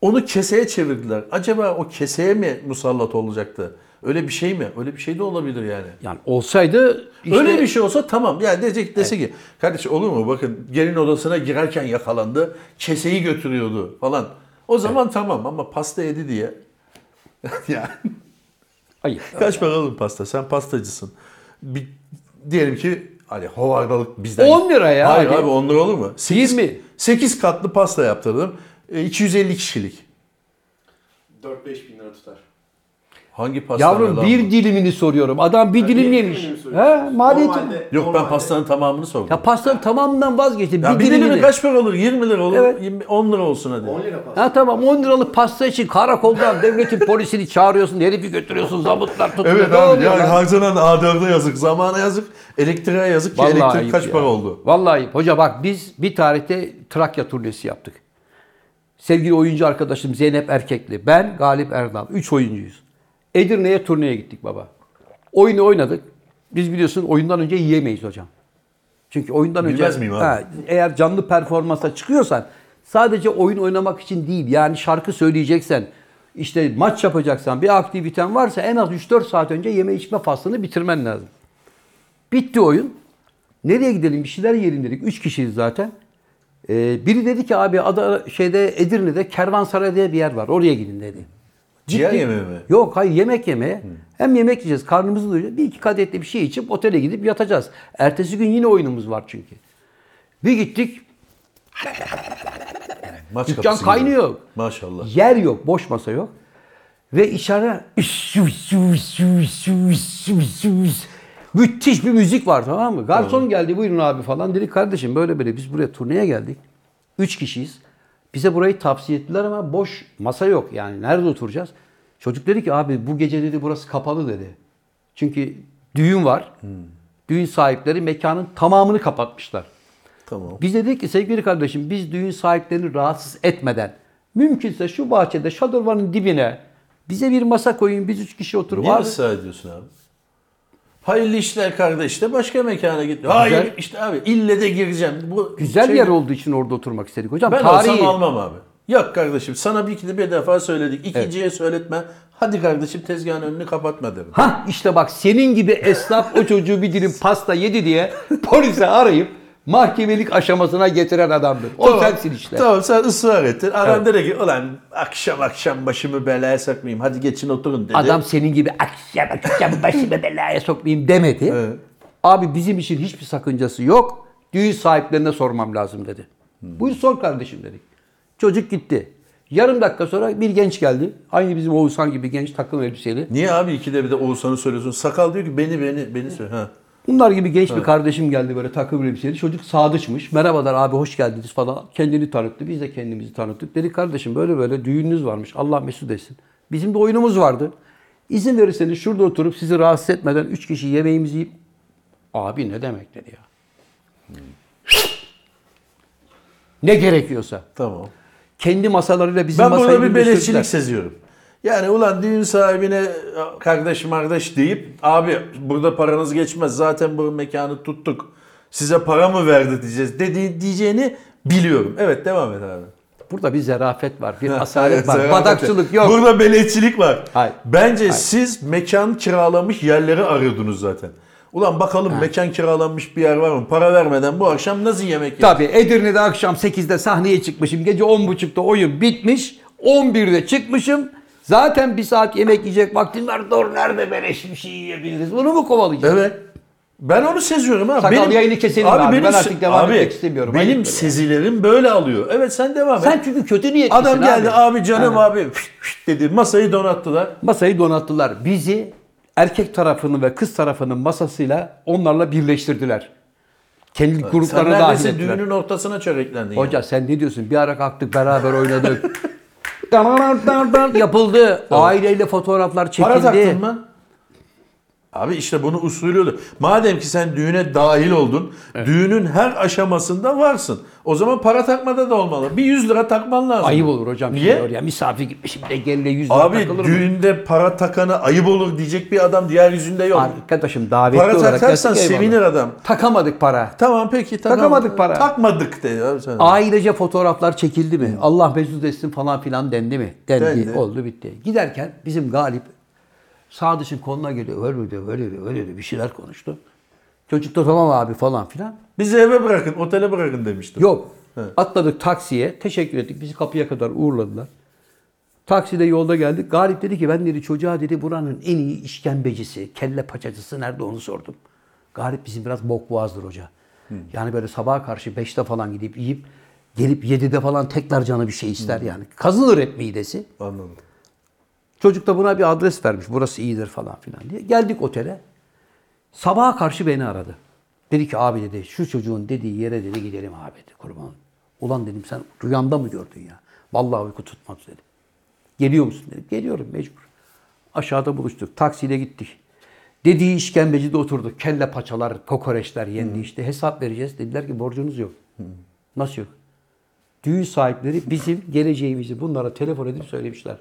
Onu keseye çevirdiler. Acaba o keseye mi musallat olacaktı? Öyle bir şey mi? Öyle bir şey de olabilir yani. Yani olsaydı işte Öyle bir şey olsa tamam. Yani diyecek dese ki kardeş olur mu bakın gelin odasına girerken yakalandı. Keseyi götürüyordu falan. O zaman tamam ama pasta yedi diye. (laughs) yani Hayır. kaç oğlum pasta? Sen pastacısın. Bir, diyelim ki hani hovardalık bizden. 10 lira ya. Hayır abi 10 lira olur mu? 8, 20. 8 katlı pasta yaptırdım. E, 250 kişilik. 4-5 bin lira tutar. Hangi pasta Yavrum lan bir bu? dilimini soruyorum. Adam bir dilim yemiş. He, maliyeti. Normalde- Yok ben pastanın tamamını sordum. Ya pastanın tamamından vazgeçti. Ya bir, bir dilimi kaç para olur? 20 lira olur. Evet. 20, 10 lira olsun hadi. 10 lira pasta. Ha tamam 10 liralık pasta için karakoldan (laughs) devletin polisini çağırıyorsun. Herifi götürüyorsun. Zabıtlar tutuyor. Evet Ne abi oluyor yani lan? harcanan A4'e yazık, zamana yazık, elektriğe yazık ki elektrik ayıp kaç ya. para oldu? Vallahi ayıp. Hoca bak biz bir tarihte Trakya turnesi yaptık. Sevgili oyuncu arkadaşım Zeynep Erkekli, ben Galip Erdal. Üç oyuncuyuz. Edirne'ye turneye gittik baba. Oyunu oynadık. Biz biliyorsun oyundan önce yiyemeyiz hocam. Çünkü oyundan önce Bilmez miyim abi? Ha, eğer canlı performansa çıkıyorsan sadece oyun oynamak için değil yani şarkı söyleyeceksen işte maç yapacaksan bir aktiviten varsa en az 3-4 saat önce yeme içme faslını bitirmen lazım. Bitti oyun. Nereye gidelim bir şeyler yiyelim dedik. Üç kişiyiz zaten. Ee, biri dedi ki abi ada şeyde Edirne'de Kervansaray diye bir yer var. Oraya gidin dedi. Ciğer Gittik. yemeği mi? Yok hayır yemek yemeye. Hem yemek yiyeceğiz karnımızı doyuracağız. Bir iki kadehli bir şey içip otele gidip yatacağız. Ertesi gün yine oyunumuz var çünkü. Bir gittik Maç Dükkan kaynıyor. gibi. Maşallah. yer yok boş masa yok. Ve içeride müthiş bir müzik var tamam mı? Garson geldi buyurun abi falan. Dedi kardeşim böyle böyle biz buraya turneye geldik. Üç kişiyiz. Bize burayı tavsiye ettiler ama boş masa yok. Yani nerede oturacağız? Çocuk dedi ki abi bu gece dedi burası kapalı dedi. Çünkü düğün var. Düğün sahipleri mekanın tamamını kapatmışlar. Tamam. Biz de dedik ki sevgili kardeşim biz düğün sahiplerini rahatsız etmeden mümkünse şu bahçede şadırvanın dibine bize bir masa koyun biz üç kişi oturup Niye ısrar ediyorsun abi? Hayırlı işler kardeş de başka mekana git. Hayır işte abi ille de gireceğim. Bu güzel şey- yer olduğu için orada oturmak istedik hocam. Ben Tarihi. olsam almam abi. Yok kardeşim sana bir iki bir defa söyledik. İkinciye söyletme. Hadi kardeşim tezgahın önünü kapatma derim. Ha işte bak senin gibi esnaf o çocuğu bir dilim pasta yedi diye (laughs) polise arayıp mahkemelik aşamasına getiren adamdır. O sensin işte. Tamam sen ısrar ettin. Adam dedi ki ulan akşam akşam başımı belaya sokmayayım. Hadi geçin oturun dedi. Adam senin gibi akşam akşam başımı (laughs) belaya sokmayayım demedi. Evet. Abi bizim için hiçbir sakıncası yok. Düğün sahiplerine sormam lazım dedi. Buyur sor kardeşim dedik. Çocuk gitti. Yarım dakika sonra bir genç geldi. Aynı bizim Oğuzhan gibi genç takım elbiseli. Niye abi ikide bir de Oğuzhan'ı söylüyorsun? Sakal diyor ki beni beni beni söyle. Ha. Bunlar gibi genç bir kardeşim geldi böyle takım elbiseli. Çocuk sadıçmış. Merhabalar abi hoş geldiniz falan. Kendini tanıttı. Biz de kendimizi tanıttık. Dedik kardeşim böyle böyle düğününüz varmış. Allah mesut etsin. Bizim de oyunumuz vardı. İzin verirseniz şurada oturup sizi rahatsız etmeden üç kişi yemeğimizi yiyip abi ne demek dedi ya. Ne gerekiyorsa. Tamam. Kendi masalarıyla bizim Ben masayı burada bir beleşçilik seziyorum. Yani ulan düğün sahibine kardeş kardeş deyip abi burada paranız geçmez zaten bu mekanı tuttuk. Size para mı verdi diyeceğiz dedi, diyeceğini biliyorum. Evet devam et abi. Burada bir zerafet var, bir (laughs) asalet var, zerafet. badakçılık yok. Burada beleşçilik var. Hayır. Bence siz mekan kiralamış yerleri arıyordunuz zaten. Ulan bakalım mekan kiralanmış bir yer var mı? Para vermeden bu akşam nasıl yemek? Tabii Edirne'de akşam 8'de sahneye çıkmışım. Gece 10.30'da oyun bitmiş. 11'de çıkmışım. Zaten bir saat yemek yiyecek vaktim var. Dur nerede beleş bir şey yiyebiliriz? Bunu mu kovalayacağız? Evet. Ben onu seziyorum abi. Sakal yayını keselim abi. Ben artık devam abi, etmek istemiyorum. Benim böyle. sezilerim böyle alıyor. Evet sen devam et. Sen çünkü kötü niyetlisin Adam geldi abi. abi, canım abi fışt fışt dedi. Masayı donattılar. Masayı donattılar. Bizi erkek tarafının ve kız tarafının masasıyla onlarla birleştirdiler. Kendi Sen gruplarına dahil neredeyse ettiler. düğünün ortasına çöreklendin. Hoca sen ne diyorsun? Bir ara kalktık beraber oynadık. (laughs) yapıldı. Aileyle fotoğraflar çekildi. Para taktın mı? Abi işte bunu usulüyordu. Madem ki sen düğüne dahil oldun, düğünün her aşamasında varsın. O zaman para takmada da olmalı. Bir 100 lira takman lazım. Ayıp olur hocam. Niye? Şimdi oraya misafir gitmişim de geline yüz lira Abi takılır mı? düğünde para takana ayıp olur diyecek bir adam diğer yüzünde yok. Arkadaşım davetli para olarak takarsan geldik, eyvallah. sevinir adam. Takamadık para. Tamam peki takam- Takamadık para. Takmadık de. Ailece fotoğraflar çekildi mi? Allah mesut etsin falan filan dendi mi? Dendi. Dendi. Oldu bitti. Giderken bizim Galip Sadıç'ın koluna geliyor. Öyle diyor, öyle diyor, öyle diyor. Bir şeyler konuştu. Çocuk da tamam abi falan filan. Bizi eve bırakın, otele bırakın demiştim. Yok. Atladık taksiye. Teşekkür ettik. Bizi kapıya kadar uğurladılar. Takside yolda geldik. Galip dedi ki ben dedi çocuğa dedi buranın en iyi işkembecisi, kelle paçacısı nerede onu sordum. Galip bizim biraz bok boğazdır hoca. Yani böyle sabaha karşı 5'te falan gidip yiyip gelip 7'de falan tekrar canı bir şey ister yani. Kazınır hep midesi. Anladım. Çocuk da buna bir adres vermiş. Burası iyidir falan filan diye. Geldik otele. Sabaha karşı beni aradı. Dedi ki abi dedi şu çocuğun dediği yere dedi gidelim abi dedi kurban. Ulan dedim sen rüyanda mı gördün ya? Vallahi uyku tutmaz dedi. Geliyor musun dedim. Geliyorum mecbur. Aşağıda buluştuk. Taksiyle gittik. Dediği işkembecide oturduk. Kelle paçalar, kokoreçler yendi işte. Hesap vereceğiz. Dediler ki borcunuz yok. Nasıl yok? Düğün sahipleri bizim geleceğimizi bunlara telefon edip söylemişler.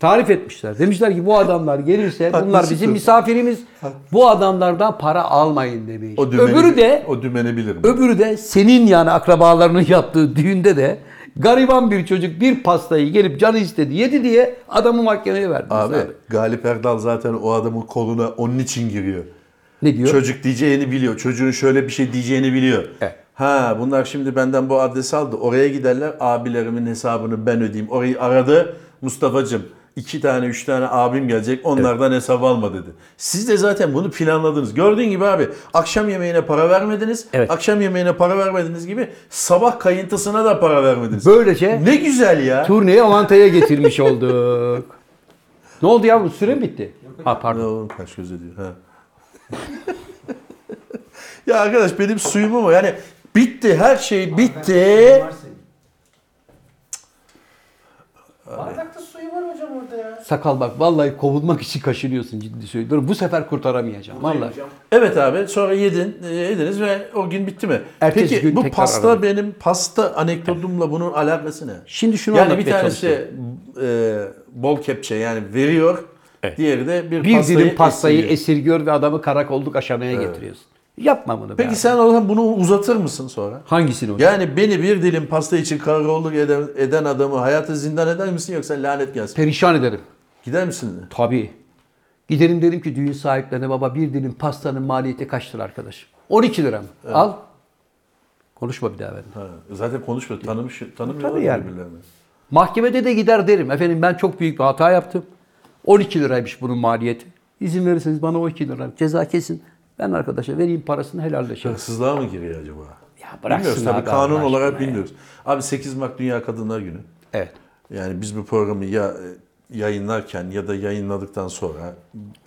Tarif etmişler. Demişler ki bu adamlar gelirse bunlar bizim misafirimiz. Bu adamlardan para almayın demiş. O dümeni, öbürü de o dümeni bilirim. öbürü de senin yani akrabalarının yaptığı düğünde de gariban bir çocuk bir pastayı gelip canı istedi yedi diye adamı mahkemeye verdi. Abi, Galip Erdal zaten o adamın koluna onun için giriyor. Ne diyor? Çocuk diyeceğini biliyor. Çocuğun şöyle bir şey diyeceğini biliyor. Evet. Ha bunlar şimdi benden bu adresi aldı. Oraya giderler. Abilerimin hesabını ben ödeyeyim. Orayı aradı. Mustafa'cığım iki tane üç tane abim gelecek. Onlardan hesap alma dedi. Siz de zaten bunu planladınız. Gördüğün gibi abi akşam yemeğine para vermediniz. Evet. Akşam yemeğine para vermediğiniz gibi sabah kayıntısına da para vermediniz. Böylece Ne güzel ya. turneyi avantaya getirmiş olduk. (laughs) ne oldu yavrum süre mi bitti? Ha Ne pardon. oğlum kaç göz ediyor. Ha. (laughs) ya arkadaş benim suyum mu? Yani bitti her şey bitti. Bardakta suyu var hocam orada ya. Sakal bak vallahi kovulmak için kaşınıyorsun ciddi söylüyorum. Bu sefer kurtaramayacağım vallahi. Evet abi sonra yedin, e, yediniz ve o gün bitti mi? Ertesi Peki gün bu tekrar pasta aradım. benim pasta anekdotumla bunun alakası ne? Şimdi şunu yani bir anlatmaya tanesi e, bol kepçe yani veriyor. Evet. Diğeri de bir, Bir pastayı dilim pastayı esiriyor. esirgiyor ve adamı karakolluk aşamaya getiriyorsun. Yapma bunu be Peki abi. sen o zaman bunu uzatır mısın sonra? Hangisini hocam? Yani beni bir dilim pasta için karakolluk eden, eden adamı hayatı zindan eder misin yoksa lanet gelsin? Perişan ederim. Gider misin? Tabii. Giderim derim ki düğün sahiplerine baba bir dilim pastanın maliyeti kaçtır arkadaş? 12 lira mı? Al. Konuşma bir daha benimle. Ha, zaten konuşmuyor. Tanımış, tanımıyorlar Tabii yani. birbirlerini. Mahkemede de gider derim. Efendim ben çok büyük bir hata yaptım. 12 liraymış bunun maliyeti. İzin verirseniz bana 12 lira ceza kesin. Ben arkadaşa vereyim parasını helalleşelim. Hırsızlığa mı giriyor acaba? Ya bıraksın Bilmiyoruz tabii abi kanun olarak ya. bilmiyoruz. Abi 8 Mart Dünya Kadınlar Günü. Evet. Yani biz bu programı ya e, yayınlarken ya da yayınladıktan sonra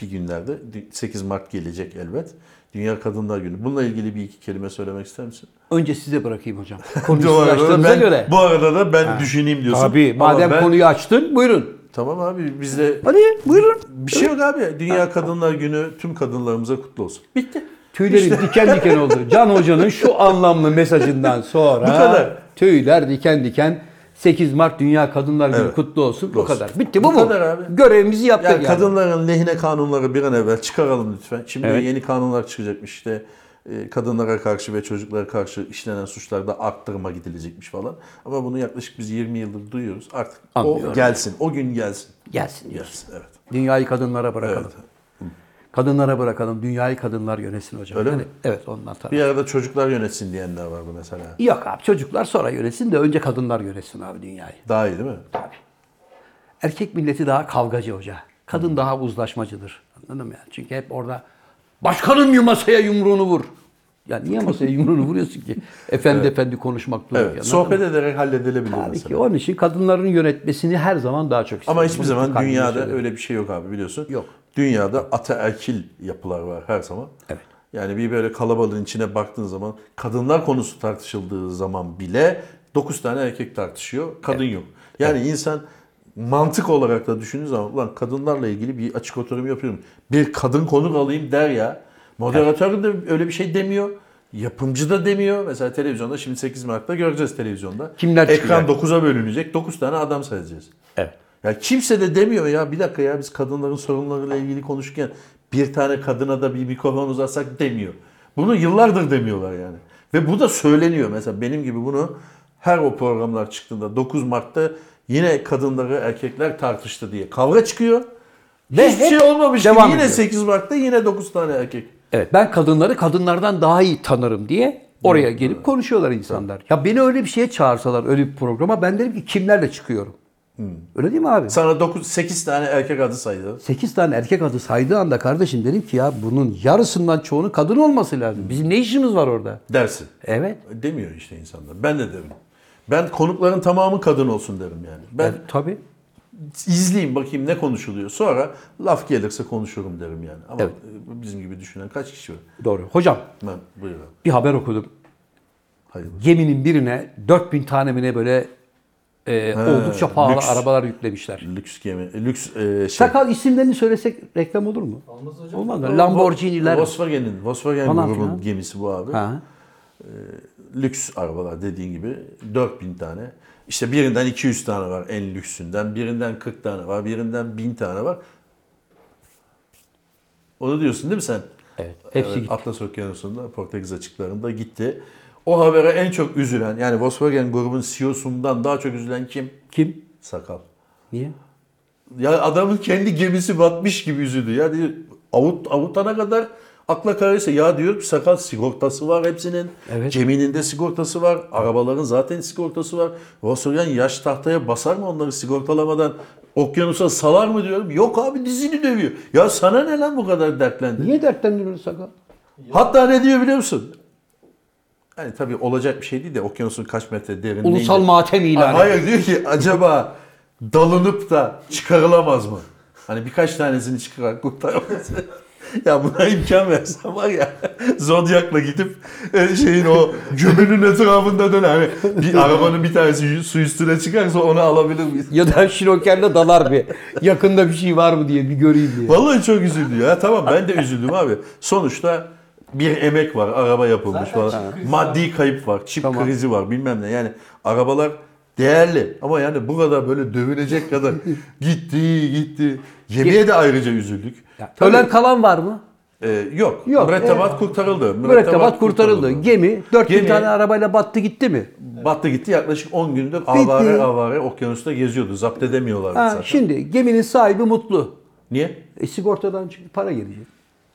bir günlerde 8 Mart gelecek elbet. Dünya Kadınlar Günü. Bununla ilgili bir iki kelime söylemek ister misin? Önce size bırakayım hocam. (laughs) Konuyu ben, göre. bu arada da ben düşüneyim diyorsun. Tabii. Madem ben- konuyu açtın buyurun. Tamam abi bizde Hadi buyurun. bir şey yok abi. Dünya Kadınlar Günü tüm kadınlarımıza kutlu olsun. Bitti. Tüylerim diken diken oldu. Can Hoca'nın şu anlamlı mesajından (laughs) sonra Bu kadar. tüyler diken diken 8 Mart Dünya Kadınlar Günü Evet. kutlu olsun. Bu olsun. kadar. Bitti bu, Bu mu? kadar abi. Görevimizi yaptık Yani yani. kadınların lehine kanunları bir an evvel çıkaralım lütfen. Şimdi Evet. yeni kanunlar çıkacakmış işte e, kadınlara karşı ve çocuklara karşı işlenen suçlarda arttırma gidilecekmiş falan. Ama bunu yaklaşık biz 20 yıldır duyuyoruz. Artık Anlıyorum. o gelsin. O gün gelsin. Gelsin diyorsun. Gelsin evet. Dünyayı kadınlara bırakalım. Evet. Kadınlara bırakalım. Dünyayı kadınlar yönetsin hocam. Öyle Yani- mi? Evet ondan tabii. Bir arada çocuklar yönetsin diyenler vardı mesela. Yok abi çocuklar sonra yönetsin de önce kadınlar yönetsin abi dünyayı. Daha iyi değil mi? Tabii. Erkek milleti daha kavgacı hoca. Kadın daha uzlaşmacıdır. Anladın mı yani? Çünkü hep orada Başkanım ya masaya yumruğunu vur. Ya niye masaya yumruğunu vuruyorsun ki? (laughs) Efendi efendi konuşmak dururken. Evet, sohbet ederek halledilebilir Tabii mesela. ki onun için kadınların yönetmesini her zaman daha çok isterim. Ama hiçbir zaman dünyada öyle bir şey yok abi biliyorsun. Yok. Dünyada ataerkil yapılar var her zaman. Evet. Yani bir böyle kalabalığın içine baktığın zaman kadınlar konusu tartışıldığı zaman bile 9 tane erkek tartışıyor. Kadın yok. Yani insan mantık olarak da düşündüğü zaman ulan kadınlarla ilgili bir açık oturum yapıyorum. Bir kadın konuk alayım der ya. Moderatör de öyle bir şey demiyor. Yapımcı da demiyor. Mesela televizyonda şimdi 8 Mart'ta göreceğiz televizyonda. Kimler Ekran çıkıyor? 9'a bölünecek. 9 tane adam seyredeceğiz. Evet. Ya kimse de demiyor ya bir dakika ya biz kadınların sorunlarıyla ilgili konuşurken bir tane kadına da bir mikrofon uzatsak demiyor. Bunu yıllardır demiyorlar yani. Ve bu da söyleniyor. Mesela benim gibi bunu her o programlar çıktığında 9 Mart'ta yine kadınları erkekler tartıştı diye kavga çıkıyor. Ve Hiçbir şey olmamış gibi devam yine ediyor. 8 Mart'ta yine 9 tane erkek. Evet ben kadınları kadınlardan daha iyi tanırım diye oraya gelip konuşuyorlar insanlar. Ya beni öyle bir şeye çağırsalar öyle bir programa ben derim ki kimlerle çıkıyorum. Öyle değil mi abi? Sana 9 8 tane erkek adı saydı. 8 tane erkek adı saydığı anda kardeşim dedim ki ya bunun yarısından çoğunun kadın olması lazım. Bizim ne işimiz var orada? Dersin. Evet. Demiyor işte insanlar. Ben de derim. Ben konukların tamamı kadın olsun derim yani. Ben Evet, tabii. izleyeyim bakayım ne konuşuluyor. Sonra laf gelirse konuşurum derim yani. Ama Evet. e, bizim gibi düşünen kaç kişi var? Doğru. Hocam Ben buyur abi. bir haber okudum. Hayır. Geminin birine 4000 tane böyle e, oldukça pahalı lüks. arabalar yüklemişler. Lüks gemi, lüks e, şey. Sakal isimlerini söylesek reklam olur mu? Olmaz hocam. Olmaz mı? Lamborghini'ler. Volkswagen'in, Volkswagen Falan grubun filan. gemisi bu abi. Ha. Lüks arabalar dediğin gibi 4000 tane. İşte birinden 200 tane var en lüksünden. Birinden 40 tane var. Birinden 1000 tane var. Onu diyorsun değil mi sen? Evet. Hepsi gitti. Atlas Okyanusu'nda Portekiz açıklarında gitti. O habere en çok üzülen yani Volkswagen grubun CEO'sundan daha çok üzülen kim? Kim? Sakal. Niye? Ya adamın kendi gemisi batmış gibi üzüldü. Ya diyor, avut, avutana kadar akla kararıysa ya diyor ki sakal sigortası var hepsinin. Evet. Geminin de sigortası var. Arabaların zaten sigortası var. Volkswagen yaş tahtaya basar mı onları sigortalamadan? Okyanusa salar mı diyorum. Yok abi dizini dövüyor. Ya sana ne lan bu kadar dertlendin? Niye dertlendiriyorsun sakal? Hatta ne diyor biliyor musun? Yani tabii olacak bir şey değil de okyanusun kaç metre derinliğinde. Ulusal matem ilanı. Hayır diyor ki acaba dalınıp da çıkarılamaz mı? Hani birkaç tanesini çıkarak kurtaramaz. (laughs) ya buna imkan versen var ya (laughs) Zodyak'la gidip e, şeyin o gömünün etrafında dön hani bir arabanın bir tanesi su üstüne çıkarsa onu alabilir miyiz? Ya da şinokerle dalar bir. Yakında bir şey var mı diye bir göreyim diye. Vallahi çok üzüldü ya. Tamam ben de üzüldüm abi. Sonuçta bir emek var. Araba yapılmış Zaten falan. çip krizi Maddi kayıp var. Çip Tamam. krizi var bilmem ne. Yani arabalar değerli. Ama yani bu kadar böyle dövünecek kadar (laughs) gitti gitti. Yemeğe de ayrıca üzüldük. Ya, Tabii, ölen kalan var mı? e, yok. Yok, Mürettebat kurtarıldı. Mürettebat kurtarıldı. Gemi 4000 Gemi- tane arabayla battı gitti mi? Battı gitti yaklaşık 10 gündür avare avare okyanusta geziyordu. Zapt edemiyorlardı Ha, zaten. şimdi geminin sahibi mutlu. Niye? E, sigortadan çünkü para gelecek.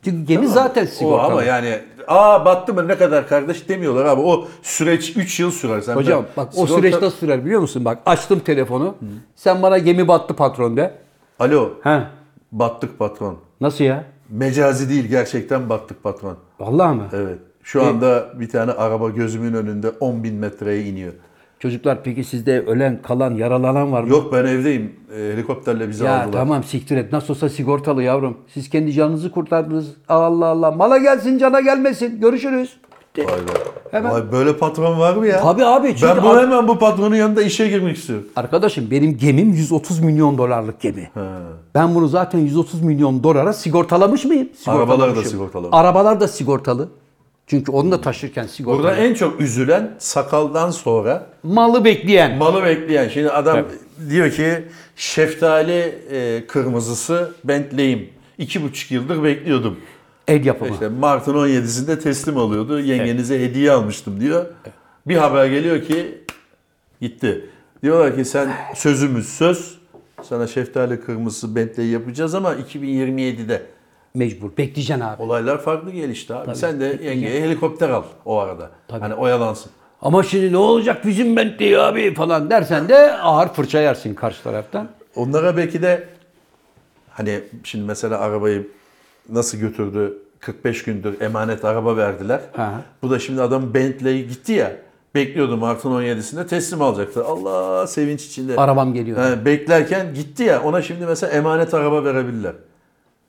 Çünkü gemi zaten O sigortalı. ama yani aa battı mı ne kadar kardeş demiyorlar abi. O süreç 3 yıl sürer. Sen Hocam ben- bak o sigorta- süreç nasıl sürer biliyor musun? Bak açtım telefonu. Sen bana gemi battı patron de. Alo Ha. battık patron. Nasıl ya? Mecazi değil gerçekten battık patron. Vallahi mı? Evet. Şu anda bir tane araba gözümün önünde 10 bin metreye iniyor. Çocuklar peki sizde ölen, kalan, yaralanan var mı? Yok ben evdeyim. E, helikopterle bizi Ya aldılar. tamam siktir et. Nasıl olsa sigortalı yavrum. Siz kendi canınızı kurtardınız. Allah Allah. Mala gelsin cana gelmesin. Görüşürüz. Vay be. Hemen- Vay, böyle patron var mı ya? Tabii abi. Çünkü Ben bu ar- hemen bu patronun yanında işe girmek istiyorum. Arkadaşım benim gemim 130 milyon dolarlık gemi. Ha. Ben bunu zaten 130 milyon dolara sigortalamış mıyım? Arabalar da Sigortalamışım. sigortalamış. Arabalar da sigortalı. Çünkü onu da taşırken sigortalı. Burada en çok üzülen sakaldan sonra Malı bekleyen. malı bekleyen. Şimdi adam diyor ki şeftali e, kırmızısı Bentley'im. İki buçuk yıldır bekliyordum. El yapımı. İşte Mart'ın 17'sinde teslim alıyordu. Yengenize hediye almıştım diyor. Bir haber geliyor ki gitti. Diyorlar ki sen sözümüz söz. Sana şeftali kırmızısı Bentley yapacağız ama 2027'de. Mecbur. Bekleyeceksin abi. Olaylar farklı gelişti abi. Sen de yengeye helikopter al o arada. Hani oyalansın. Ama şimdi ne olacak bizim Bentley abi falan dersen de ağır fırça yersin karşı taraftan. Onlara belki de hani şimdi mesela arabayı nasıl götürdü 45 gündür emanet araba verdiler. Ha. Bu da şimdi adam Bentley gitti ya. Bekliyordu Mart'ın 17'sinde teslim alacaktı. Allah sevinç içinde. Arabam geliyor. He, beklerken gitti ya ona şimdi mesela emanet araba verebilirler.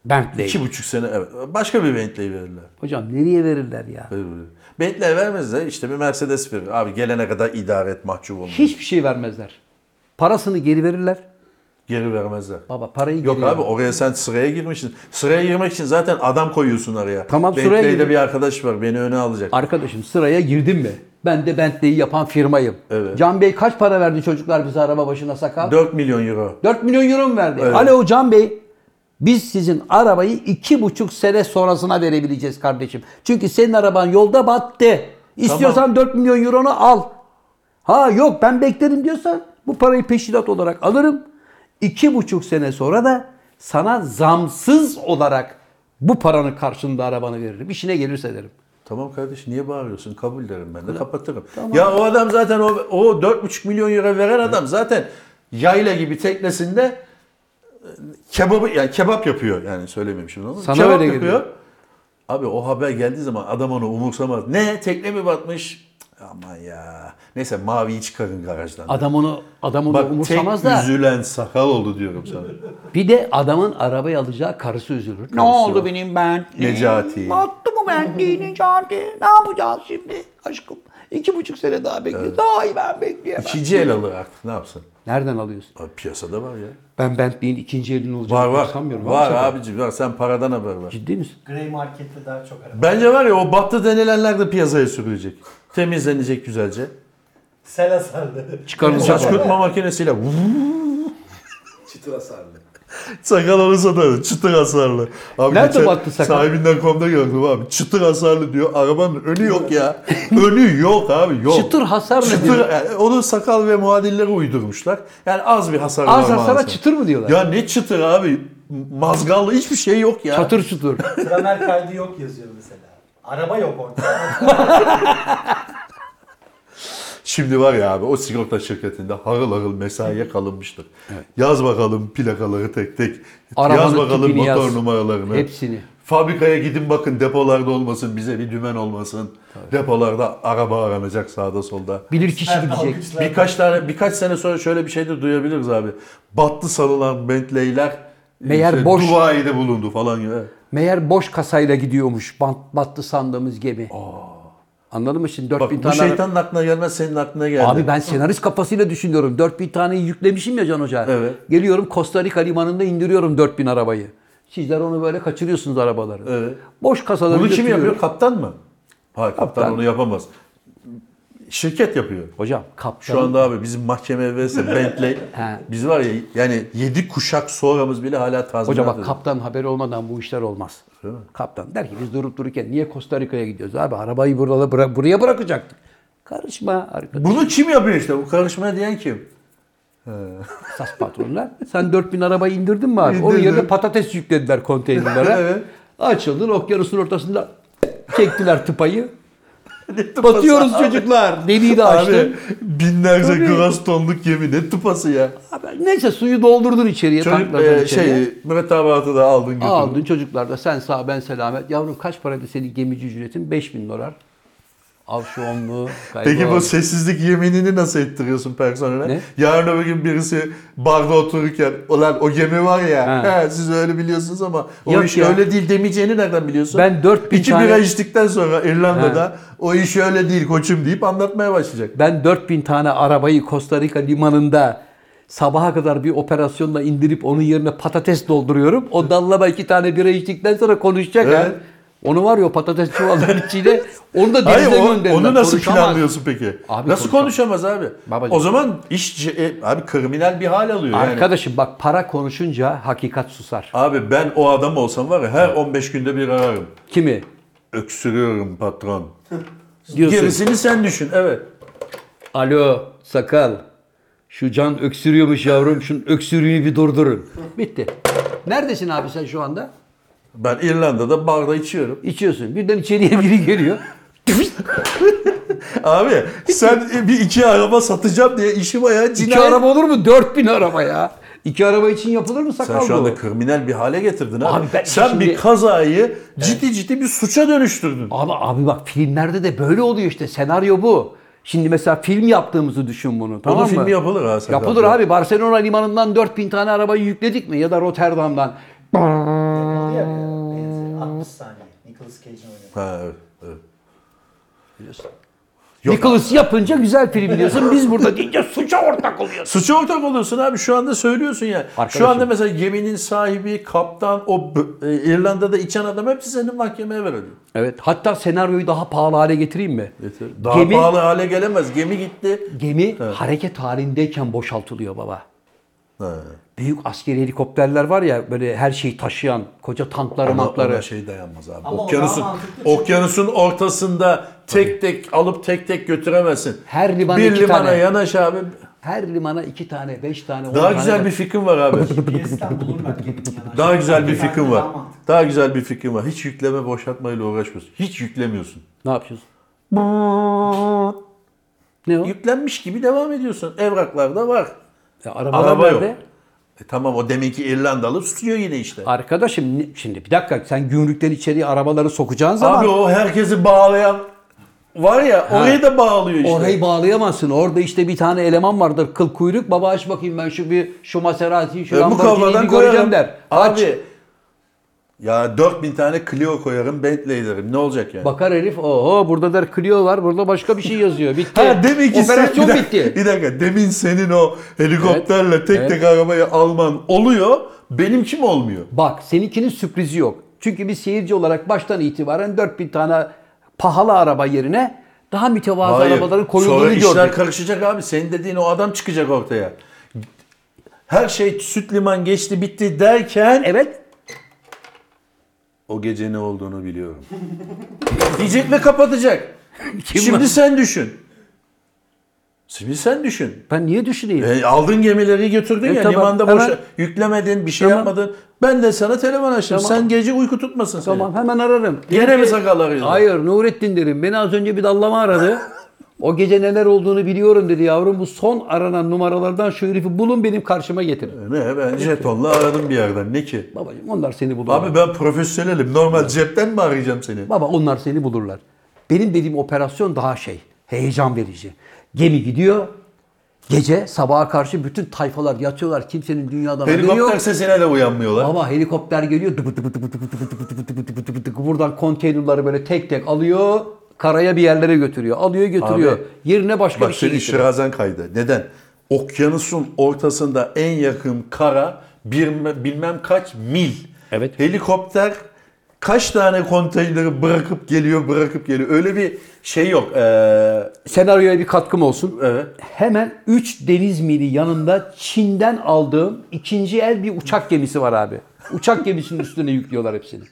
Bentley. İki buçuk sene evet. Başka bir Bentley verirler. Hocam nereye verirler ya? Verirler. Bentley vermezler işte bir Mercedes verir. Abi gelene kadar idare et mahcup olma. Hiçbir şey vermezler. Parasını geri verirler. Geri vermezler. Baba parayı Yok geri abi ver. oraya sen sıraya girmişsin. Sıraya girmek için zaten adam koyuyorsun araya. Tamam, sıraya Bentley'de bir arkadaş var beni öne alacak. Arkadaşım sıraya girdim mi? Ben de Bentley'i yapan firmayım. Evet. Can Bey kaç para verdi çocuklar bize araba başına sakal? 4 milyon euro. 4 milyon euro mu verdi? Evet. Alo Can Bey. Biz sizin arabayı iki buçuk sene sonrasına verebileceğiz kardeşim. Çünkü senin araban yolda battı. İstiyorsan 4 milyon euronu al. Ha yok ben beklerim diyorsan bu parayı peşinat olarak alırım. İki buçuk sene sonra da sana zamsız olarak bu paranın karşılığında arabanı veririm. İşine gelirse derim. Tamam kardeş niye bağırıyorsun? Kabul derim ben de kapatırım. Ya o adam zaten o, o 4,5 milyon euro veren adam zaten yayla gibi teknesinde kebabı yani kebap yapıyor yani söylemeyeyim şimdi onu. Sana kebap öyle yapıyor. geliyor. Abi o haber geldiği zaman adam onu umursamaz. Ne tekne mi batmış? Aman ya. Neyse maviyi çıkarın garajdan. Adam onu adam onu Bak umursamaz tek da. üzülen sakal oldu diyorum sana. Bir de adamın arabayı alacağı karısı üzülür. Ne oldu benim ben? Necati. Battı mı ben Necati? Ne yapacağız şimdi aşkım? İki buçuk sene daha bekle. Daha iyi ben bekleyemem. İkinci el alır artık ne yapsın? Nereden alıyorsun? Abi piyasada var ya. Ben Bentley'in ikinci elini olacağını Var var. sanmıyorum. Var Abi, abicim var. Sen paradan haber var. Ciddi misin? Grey Market'te daha çok araba. Bence var ya o battı denilenler de piyasaya sürülecek. Temizlenecek güzelce. Sel hasarlı. Çıkarılacak. Saç kurutma makinesiyle Çıtır hasarlı. Sakal olursa da çıtır hasarlı. Abi Nerede geçen battı sakal? Sahibinden komda gördüm abi. Çıtır hasarlı diyor. Arabanın önü yok ya. önü yok abi yok. Çıtır hasar ne Çıtır, diyor? yani onu sakal ve muadilleri uydurmuşlar. Yani az bir hasar var Az hasara maalesef. çıtır mı diyorlar? Ya ne çıtır abi? Mazgallı hiçbir şey yok ya. Çatır çutur. Tramer kaydı yok yazıyor mesela. Araba yok orada. (laughs) Şimdi var ya abi o sigorta şirketinde harıl harıl mesaiye kalınmıştır. Yaz bakalım plakaları tek tek. Arabanın yaz bakalım motor yaz. numaralarını. Hepsini. Fabrikaya gidin bakın depolarda olmasın bize bir dümen olmasın. Depolarda araba aranacak sağda solda. Bilir kişi gidecek. Birkaç tane birkaç sene sonra şöyle bir şey de duyabiliriz abi. Battı sanılan Bentley'ler Meğer işte boş. Dubai'de bulundu falan gibi. Meğer boş kasayla gidiyormuş. Bant, battı sandığımız gemi. Anladın mı şimdi? 4000 Bak bu tane şeytanın aklına gelmez senin aklına geldi. Abi ben senarist kafasıyla düşünüyorum. 4000 taneyi yüklemişim ya Can Hoca. Evet. Geliyorum Costa Rica limanında indiriyorum 4000 arabayı. Sizler onu böyle kaçırıyorsunuz arabaları. Evet. Boş kasaları Bunu kim götürüyorum. yapıyor? Kaptan mı? Hayır kaptan, Kaptan. onu yapamaz. Şirket yapıyor. Hocam kaptan. Şu anda abi bizim mahkeme evvelse (laughs) Bentley biz var ya yani 7 kuşak sonramız bile hala tazminat Hoca bak kaptan haberi olmadan bu işler olmaz. Kaptan der ki biz durup dururken niye Costa Rica'ya gidiyoruz abi? Arabayı burada bıra- buraya bırakacaktık. Karışma arkadaş. Bunu kim yapıyor işte? Bu karışma diyen kim? Esas (laughs) patronlar. Sen 4000 arabayı indirdin mi abi? Onun İndirdim. yerine patates yüklediler konteynerlere. (laughs) Evet. Açıldın okyanusun ortasında çektiler tıpayı. Batıyoruz çocuklar. Deliği de açtı. Abi binlerce Tabii. gras tonluk gemi ne tupası ya. Abi, neyse suyu doldurdun içeriye. Çocuk e, içeriye. şey mürettebatı da aldın götürdün. Aldın çocuklar da sen sağ ben selamet. Yavrum kaç paraydı senin gemici ücretin? 5000 dolar. Onluğu. Peki bu sessizlik yeminini nasıl ettiriyorsun personele? Ne? Yarın öbür gün birisi barda otururken ulan o gemi var ya he, siz öyle biliyorsunuz ama o Yok iş ya. öyle değil demeyeceğini nereden biliyorsun? Ben 4000 İki tane- bira içtikten sonra İrlanda'da o iş öyle değil koçum deyip anlatmaya başlayacak. Ben 4000 tane arabayı Costa Rica limanında sabaha kadar bir operasyonla indirip onun yerine patates dolduruyorum. O dallama iki tane bira içtikten sonra konuşacak ha. Onu var ya o patates çuvalların (laughs) içine onu da Hayır denize o- gönderirler. onu nasıl Konuşamaz. planlıyorsun peki? Abi nasıl konuşamaz. konuşamaz abi? Babacığım. O zaman iş e, abi kriminal bir hal alıyor yani. Arkadaşım bak para konuşunca hakikat susar. Abi ben o adam olsam var ya her 15 günde bir ararım. Kimi? Öksürüyorum patron. (laughs) Diyorsun. Gerisini sen düşün evet. Alo sakal. Şu can öksürüyormuş yavrum. Şunun öksürüğünü bir durdurun. Bitti. Neredesin abi sen şu anda? Ben İrlanda'da barda içiyorum. İçiyorsun. Birden içeriye (laughs) biri geliyor. (laughs) Abi sen bir iki araba satacağım diye işi bayağı İki cinayet. araba olur mu? 4000 araba ya. İki araba için yapılır mı sakal Sen şu anda kriminal bir hale getirdin abi. Abi ben Sen şimdi- bir kazayı ciddi ciddi bir suça dönüştürdün. Abi abi bak filmlerde de böyle oluyor işte. Senaryo bu. Şimdi mesela film yaptığımızı düşün bunu. Tamam Onun mı? filmi yapılır ha. Yapılır abi. Barcelona limanından 4000 tane arabayı yükledik mi? Ya da Rotterdam'dan. Yapıldı ya bir ara. Benzi, 60 saniye. Nicolas Cage'in oynadığı. Ha, evet, evet. Nicholas yapınca güzel film diyorsun. Biz burada deyince suça ortak oluyoruz. Suça ortak oluyorsun abi şu anda söylüyorsun ya. Şu Arkadaşım. anda mesela geminin sahibi, kaptan, o e, İrlanda'da içen adam hepsi senin mahkemeye veriliyor. Evet. Hatta senaryoyu daha pahalı hale getireyim mi? Daha Gemi- pahalı hale gelemez. Gemi gitti. Gemi hareket halindeyken boşaltılıyor baba. Ha. Büyük askeri helikopterler var ya böyle her şeyi taşıyan koca tankları Ona, makları. ona şey dayanmaz abi. Ama okyanusun okyanusun ortasında tek tek alıp tek tek götüremezsin. Her limana bir iki limana tane. yanaş abi. Her limana iki tane, beş tane, on Daha tane güzel bir fikrim var abi. (laughs) GPS'ten. Daha güzel bir fikrim var. Daha güzel bir fikrim var. Hiç yükleme boşaltmayla uğraşmıyorsun. Hiç yüklemiyorsun. Ne yapıyorsun? Ne o? Yüklenmiş gibi devam ediyorsun. Evraklarda var. Arabalar Araba yok. nerede? E tamam o demek ki İrlandalı tutuyor yine işte. Arkadaşım şimdi bir dakika sen gümrükten içeriye arabaları sokacağın zaman Abi o herkesi bağlayan var ya orayı da bağlıyor işte. orayı bağlayamazsın. Orada işte bir tane eleman vardır kıl kuyruk. Baba aç bakayım ben şu bir şu Maserati'yi şu E, Lamborghini'yi bir göreceğim koyarım. der. Aç. Abi ya 4000 tane Clio koyarım Bentley derim. Ne olacak yani? Bakar herif oho burada der Clio var burada başka bir şey yazıyor. (laughs) Bitti. Ha demek ki sen- Operasyon bir dakika, bitti. Bir dakika demin senin o helikopterle tek evet. tek arabayı alman oluyor. Benimki mi olmuyor? Bak seninkinin sürprizi yok. Çünkü bir seyirci olarak baştan itibaren 4000 tane pahalı araba yerine daha mütevazı arabaların koyulduğunu Sonra gördük. işler karışacak abi. Senin dediğin o adam çıkacak ortaya. Her şey süt liman geçti bitti derken Evet. O gece ne olduğunu biliyorum. (laughs) Diyecek ve kapatacak. (laughs) Kim Şimdi var? sen düşün. Şimdi sen düşün. Ben niye düşüneyim? E, aldın gemileri götürdün E, ya tamam, limanda hemen- boşa yüklemedin bir şey Tamam. yapmadın. Ben de sana telefon açtım. Tamam. Sen gece uyku tutmasın seni. Tamam hemen ararım. Gene mi sakal arıyorsun? Hayır Nurettin derim. Beni az önce bir dallama aradı. (laughs) O gece neler olduğunu biliyorum dedi yavrum. Bu son aranan numaralardan şu herifi bulun benim karşıma getirin. Ne ben jetonla aradım bir yerden. Ne ki? Babacığım onlar seni bulurlar. Abi ben profesyonelim. Normal cepten mi arayacağım seni? Baba onlar seni bulurlar. Benim dediğim operasyon daha şey. Heyecan verici. Gemi gidiyor. Gece sabaha karşı bütün tayfalar yatıyorlar. Kimsenin dünyadan haberi yok. Helikopter sesine de uyanmıyorlar. Ama helikopter geliyor. dıbı dıbı dıbı dıbı dıbı dıbı dıbı dıbı dıbı dıbı dıbı. Buradan konteynerları böyle tek tek alıyor. Karaya bir yerlere götürüyor. Alıyor götürüyor. Abi, Yerine başka Bak bir şey getiriyor. şirazen kaydı. Neden? Okyanusun ortasında en yakın kara bir, bilmem kaç mil. Evet. Helikopter kaç tane konteyneri bırakıp geliyor bırakıp geliyor. Öyle bir şey yok. Ee, Senaryoya bir katkım olsun. evet. Hemen 3 deniz mili yanında Çin'den aldığım ikinci el bir uçak gemisi var abi. Uçak gemisinin üstüne yüklüyorlar hepsini.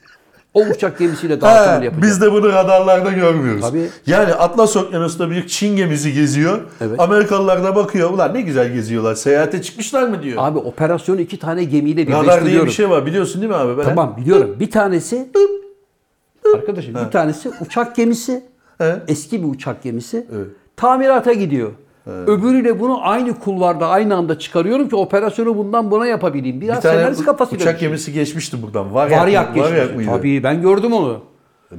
O uçak gemisiyle dağıtımını yapacak. biz de bunu radarlarda görmüyoruz. Tabii. Yani Atlas Okyanusu'nda bir Çin gemisi geziyor. Evet. Amerikalılar da bakıyor. Ulan ne güzel geziyorlar. Seyahate çıkmışlar mı diyor. Abi operasyonu iki tane gemiyle Radar diye birleştiriyorum. bir şey var biliyorsun değil mi abi? Ben Tamam biliyorum. Bir tanesi arkadaşım bir tanesi uçak gemisi. He. Eski bir uçak gemisi. Evet. Tamirata gidiyor. Öbürüyle bunu aynı kulvarda aynı anda çıkarıyorum ki operasyonu bundan buna yapabileyim. Biraz Bir tane senarist kafasıyla uçak gemisi geçmişti buradan. Varyak, Varyak Varyak geçmiş. mıydı? Tabii ben gördüm onu.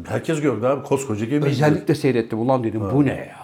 Herkes gördü abi. Koskoca gemi. Özellikle seyrettim. Ulan dedim bu ne ya?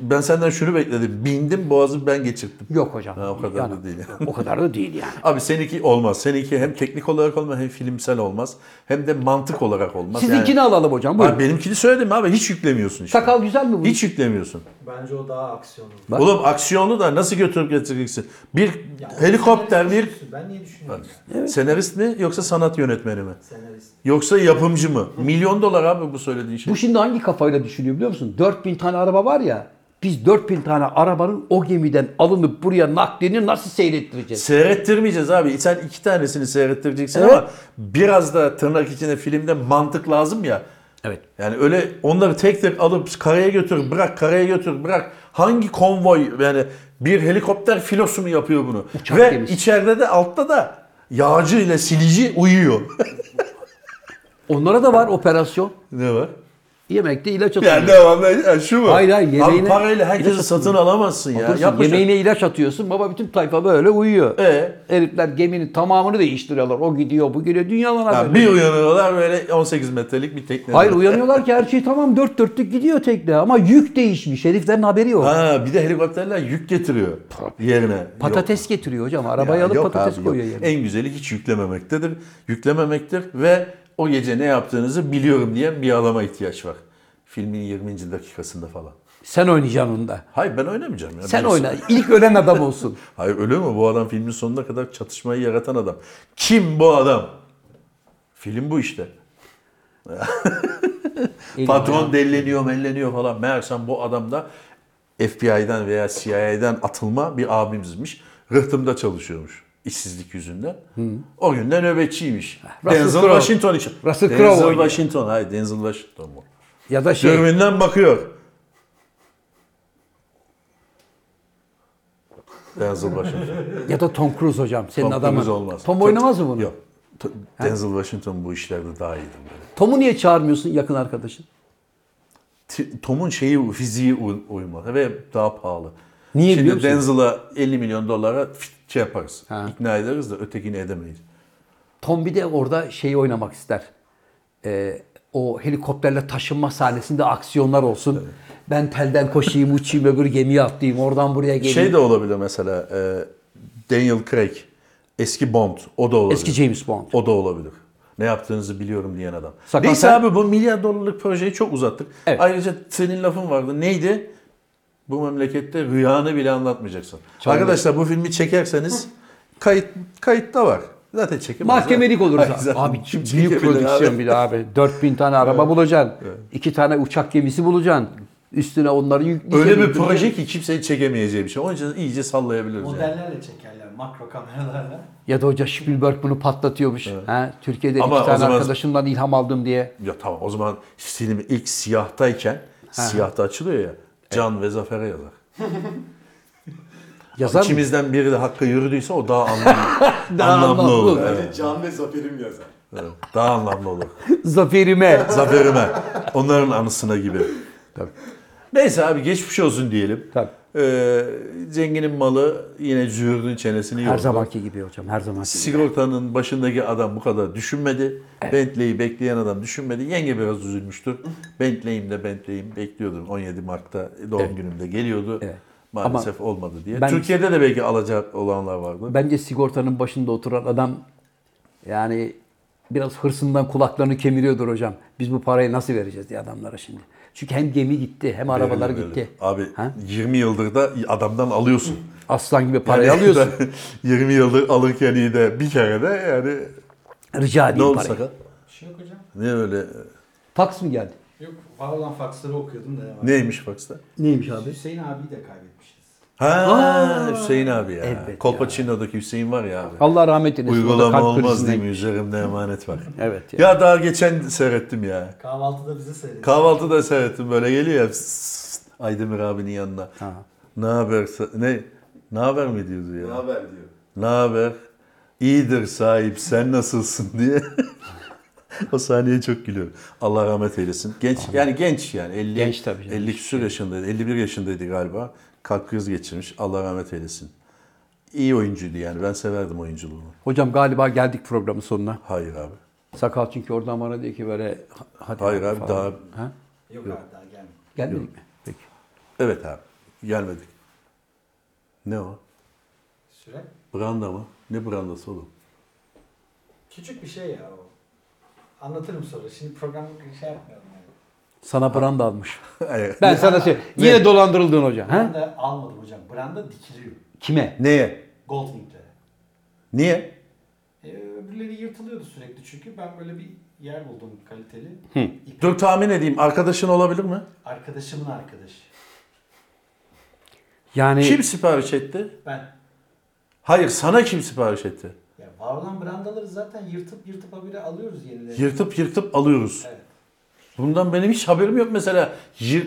Ben senden şunu bekledim. Bindim boğazı ben geçirttim. Yok hocam. Ha, o kadar da değil. o kadar da değil yani. (laughs) Abi seninki olmaz. Seninki hem teknik olarak olmaz hem filmsel olmaz. Hem de mantık olarak olmaz. Sizinkini yani, alalım hocam. Buyurun. Abi benimkini söyledim abi. Hiç yüklemiyorsun işte. Sakal güzel mi bu? Hiç yüklemiyorsun. Bence o daha aksiyonlu. Bak. Oğlum aksiyonlu da nasıl götürüp getireceksin? Bir Ya, helikopter bir. Ben niye düşünüyorum? senarist mi yoksa sanat yönetmeni mi? Senarist. Yoksa yapımcı mı? Milyon dolar abi bu söylediğin şey. Bu şimdi hangi kafayla düşünüyor biliyor musun? 4000 tane araba var ya. Biz 4000 tane arabanın o gemiden alınıp buraya naklini nasıl seyrettireceğiz? Seyrettirmeyeceğiz abi. Sen iki tanesini seyrettireceksin Evet. ama biraz da tırnak içinde filmde mantık lazım ya. Evet. Yani öyle onları tek tek alıp karaya götür, bırak, karaya götür, bırak. Hangi konvoy yani bir helikopter filosu mu yapıyor bunu? Uçak Ve gemisi. içeride de altta da yağcı ile silici uyuyor. (laughs) Onlara da var operasyon. ne var? Yemekte ilaç Yani atıyorsun. devamlı yani şu mu? Hayır, hayır, Abi yemeğine- parayla herkesi satın alamazsın ya. Yapacak- yemeğine ilaç atıyorsun. Baba bütün tayfa böyle uyuyor. E? Herifler geminin tamamını değiştiriyorlar. O gidiyor, bu geliyor. Dünyalar Ha, bir uyanıyorlar böyle 18 metrelik bir tekne. Hayır uyanıyorlar ki her şey tamam dört dörtlük gidiyor tekne ama yük değişmiş. Heriflerin haberi yok. Ha bir de helikopterler yük getiriyor yerine. Patates getiriyor hocam. Yok. Arabayı Ya alıp yok patates abi, koyuyor yok. yerine. En güzeli hiç yüklememektedir. Yüklememektir ve o gece ne yaptığınızı biliyorum diye bir adama ihtiyaç var. Filmin 20. dakikasında falan. Sen oynayacaksın onda. Hayır ben oynamayacağım. Ya. Sen Birisi- oyna. (laughs) İlk ölen adam olsun. (laughs) Hayır öyle mi? Bu adam filmin sonuna kadar çatışmayı yaratan adam. Kim bu adam? Film bu işte. (laughs) Patron delleniyor, melleniyor falan. Meğersem bu adam da FBI'den veya CIA'den atılma bir abimizmiş. Rıhtımda çalışıyormuş işsizlik yüzünden. O günden nöbetçiymiş. Russell Denzel Crowe. Washington için. Russell Crowe Denzel oynuyor. Washington. Hayır Denzel Washington bu. Ya da şey. Dürbünden bakıyor. Denzel Washington. Ya da Tom Cruise hocam. Senin Tom adamın. Cruise olmaz. Tom oynamaz mı bunu? Yok. Denzel Washington bu işlerde daha böyle. Tom'u niye çağırmıyorsun yakın arkadaşın? Tom'un şeyi fiziği uy- uymadı ve daha pahalı. Niye Şimdi? Denzel'a 50 milyon dolara fit- şey yaparız. Ha. İkna ederiz de ötekini edemeyiz. Tom bir de orada şeyi oynamak ister. Ee, o helikopterle taşınma sahnesinde aksiyonlar olsun. Ben telden koşayım, uçayım, öbür gemiye atlayayım, oradan buraya geleyim. Şey de olabilir mesela e, Daniel Craig eski Bond o da olabilir. Eski James Bond. O da olabilir. Ne yaptığınızı biliyorum diyen adam. Sakal Neyse sen- abi bu milyar dolarlık projeyi çok uzattık. Evet. Ayrıca senin lafın vardı. Neydi? Bu memlekette rüyanı bile anlatmayacaksın. Çok Arkadaşlar bu filmi çekerseniz kayıt kayıtta var. Zaten çekemez. Mahkemelik oluruz. Hayır, zaten Abi kim büyük prodüksiyon de abi. 4000 tane araba bulacaksın. iki tane uçak gemisi bulacaksın. Üstüne onları yükleyeceksin. Öyle bir proje ki kimseyi çekemeyeceği bir şey. Onun için iyice sallayabiliriz yani. Modellerle çekerler, makro kameralarla. Ya da hoca Spielberg bunu patlatıyormuş. Ha, Türkiye'de Ama iki tane zaman- arkadaşımdan ilham aldım diye. Ya tamam o zaman film ilk siyahtayken siyahta açılıyor ya. Can ve Zafer'e yazar. (laughs) Yazar mı? İçimizden biri de Hakk'a yürüdüyse o daha anlamlı, (laughs) Daha anlamlı, anlamlı olur. olur. Evet, Can ve Zafer'im yazar. evet. Daha anlamlı olur. (laughs) Zaferime. Zaferime. Onların anısına gibi. Tabii. Neyse abi geçmiş olsun diyelim. Tabii. Ee, zenginin malı yine züğürdün çenesini Her yordu. zamanki gibi hocam. Her zamanki gibi. Sigortanın başındaki adam bu kadar düşünmedi. Bentley'i bekleyen adam düşünmedi. Yenge biraz üzülmüştür. Bentley'im de Bentley'im bekliyordum. 17 Mart'ta doğum Evet. günümde geliyordu. Evet. Maalesef olmadı diye. ben- Türkiye'de de belki alacak olanlar vardı. Bence sigortanın başında oturan adam yani biraz hırsından kulaklarını kemiriyordur hocam. Biz bu parayı nasıl vereceğiz diye adamlara şimdi. Çünkü hem gemi gitti hem arabalar gitti. Abi Ha? 20 yıldır da adamdan alıyorsun. Aslan gibi parayı Yani (laughs) alıyorsun. (laughs) 20 yıldır alırken iyi de bir kere de yani Rica ne edeyim oldu parayı. sakal? Bir şey yok hocam. Ne öyle Fax mı geldi? Yok, var olan faksları okuyordum da. neymiş Fax'ta? Neymiş abi? Hüseyin abiyi de kaybetmişiz. Ha Aa, Hüseyin abi ya. elbet Kolpaçino'daki Hüseyin var ya abi. Allah rahmet eylesin. O da Uygulama kalp olmaz krizinden- değil mi? Üzerimde emanet var. (laughs) Evet. Ya. Ya daha geçen seyrettim ya. Kahvaltıda bizi seyretti. Kahvaltıda seyrettim böyle geliyor ya. sss, Aydemir abinin yanına. Ha. Ne haber? sa- Ne? Ne haber mi diyordu ya? Ne haber diyor. Ne haber? İyidir sahip sen nasılsın (laughs) diye. o sahneye çok gülüyorum. Allah rahmet eylesin. Genç yani genç yani 50 Genç tabii canım. 50 küsur yaşındaydı. 51 yaşındaydı galiba. Kalp krizi geçirmiş. Allah rahmet eylesin. İyi oyuncuydu yani. Ben severdim oyunculuğunu. Hocam galiba geldik programın sonuna. Hayır abi. Sakal çünkü oradan bana diyor ki böyle hadi Hayır abi, daha- Ha? Yok, abi daha gelmedi. Gelmedik mi? Peki. Evet abi. Gelmedik. Ne o? Süre. Branda mı? Ne brandası oğlum? Küçük bir şey ya o. Anlatırım sonra. Şimdi program şey yapmayalım. Sana branda almış. (laughs) Hayır. Ben sana şey yine dolandırıldın hocam. Ha? Branda almadım hocam. Branda dikiliyor. Kime? Neye? Goldwing'lere. Niye? Ee, öbürleri yırtılıyordu sürekli çünkü ben böyle bir yer buldum kaliteli. Hı. İp- Dur tahmin edeyim. Arkadaşın olabilir mi? Arkadaşımın arkadaşı. Yani Kim sipariş etti? Ben. Hayır sana kim sipariş etti? Ya var olan brandaları zaten yırtıp yırtıp habire alıyoruz yenilerini. Yırtıp yırtıp alıyoruz. Evet. Bundan benim hiç haberim yok mesela.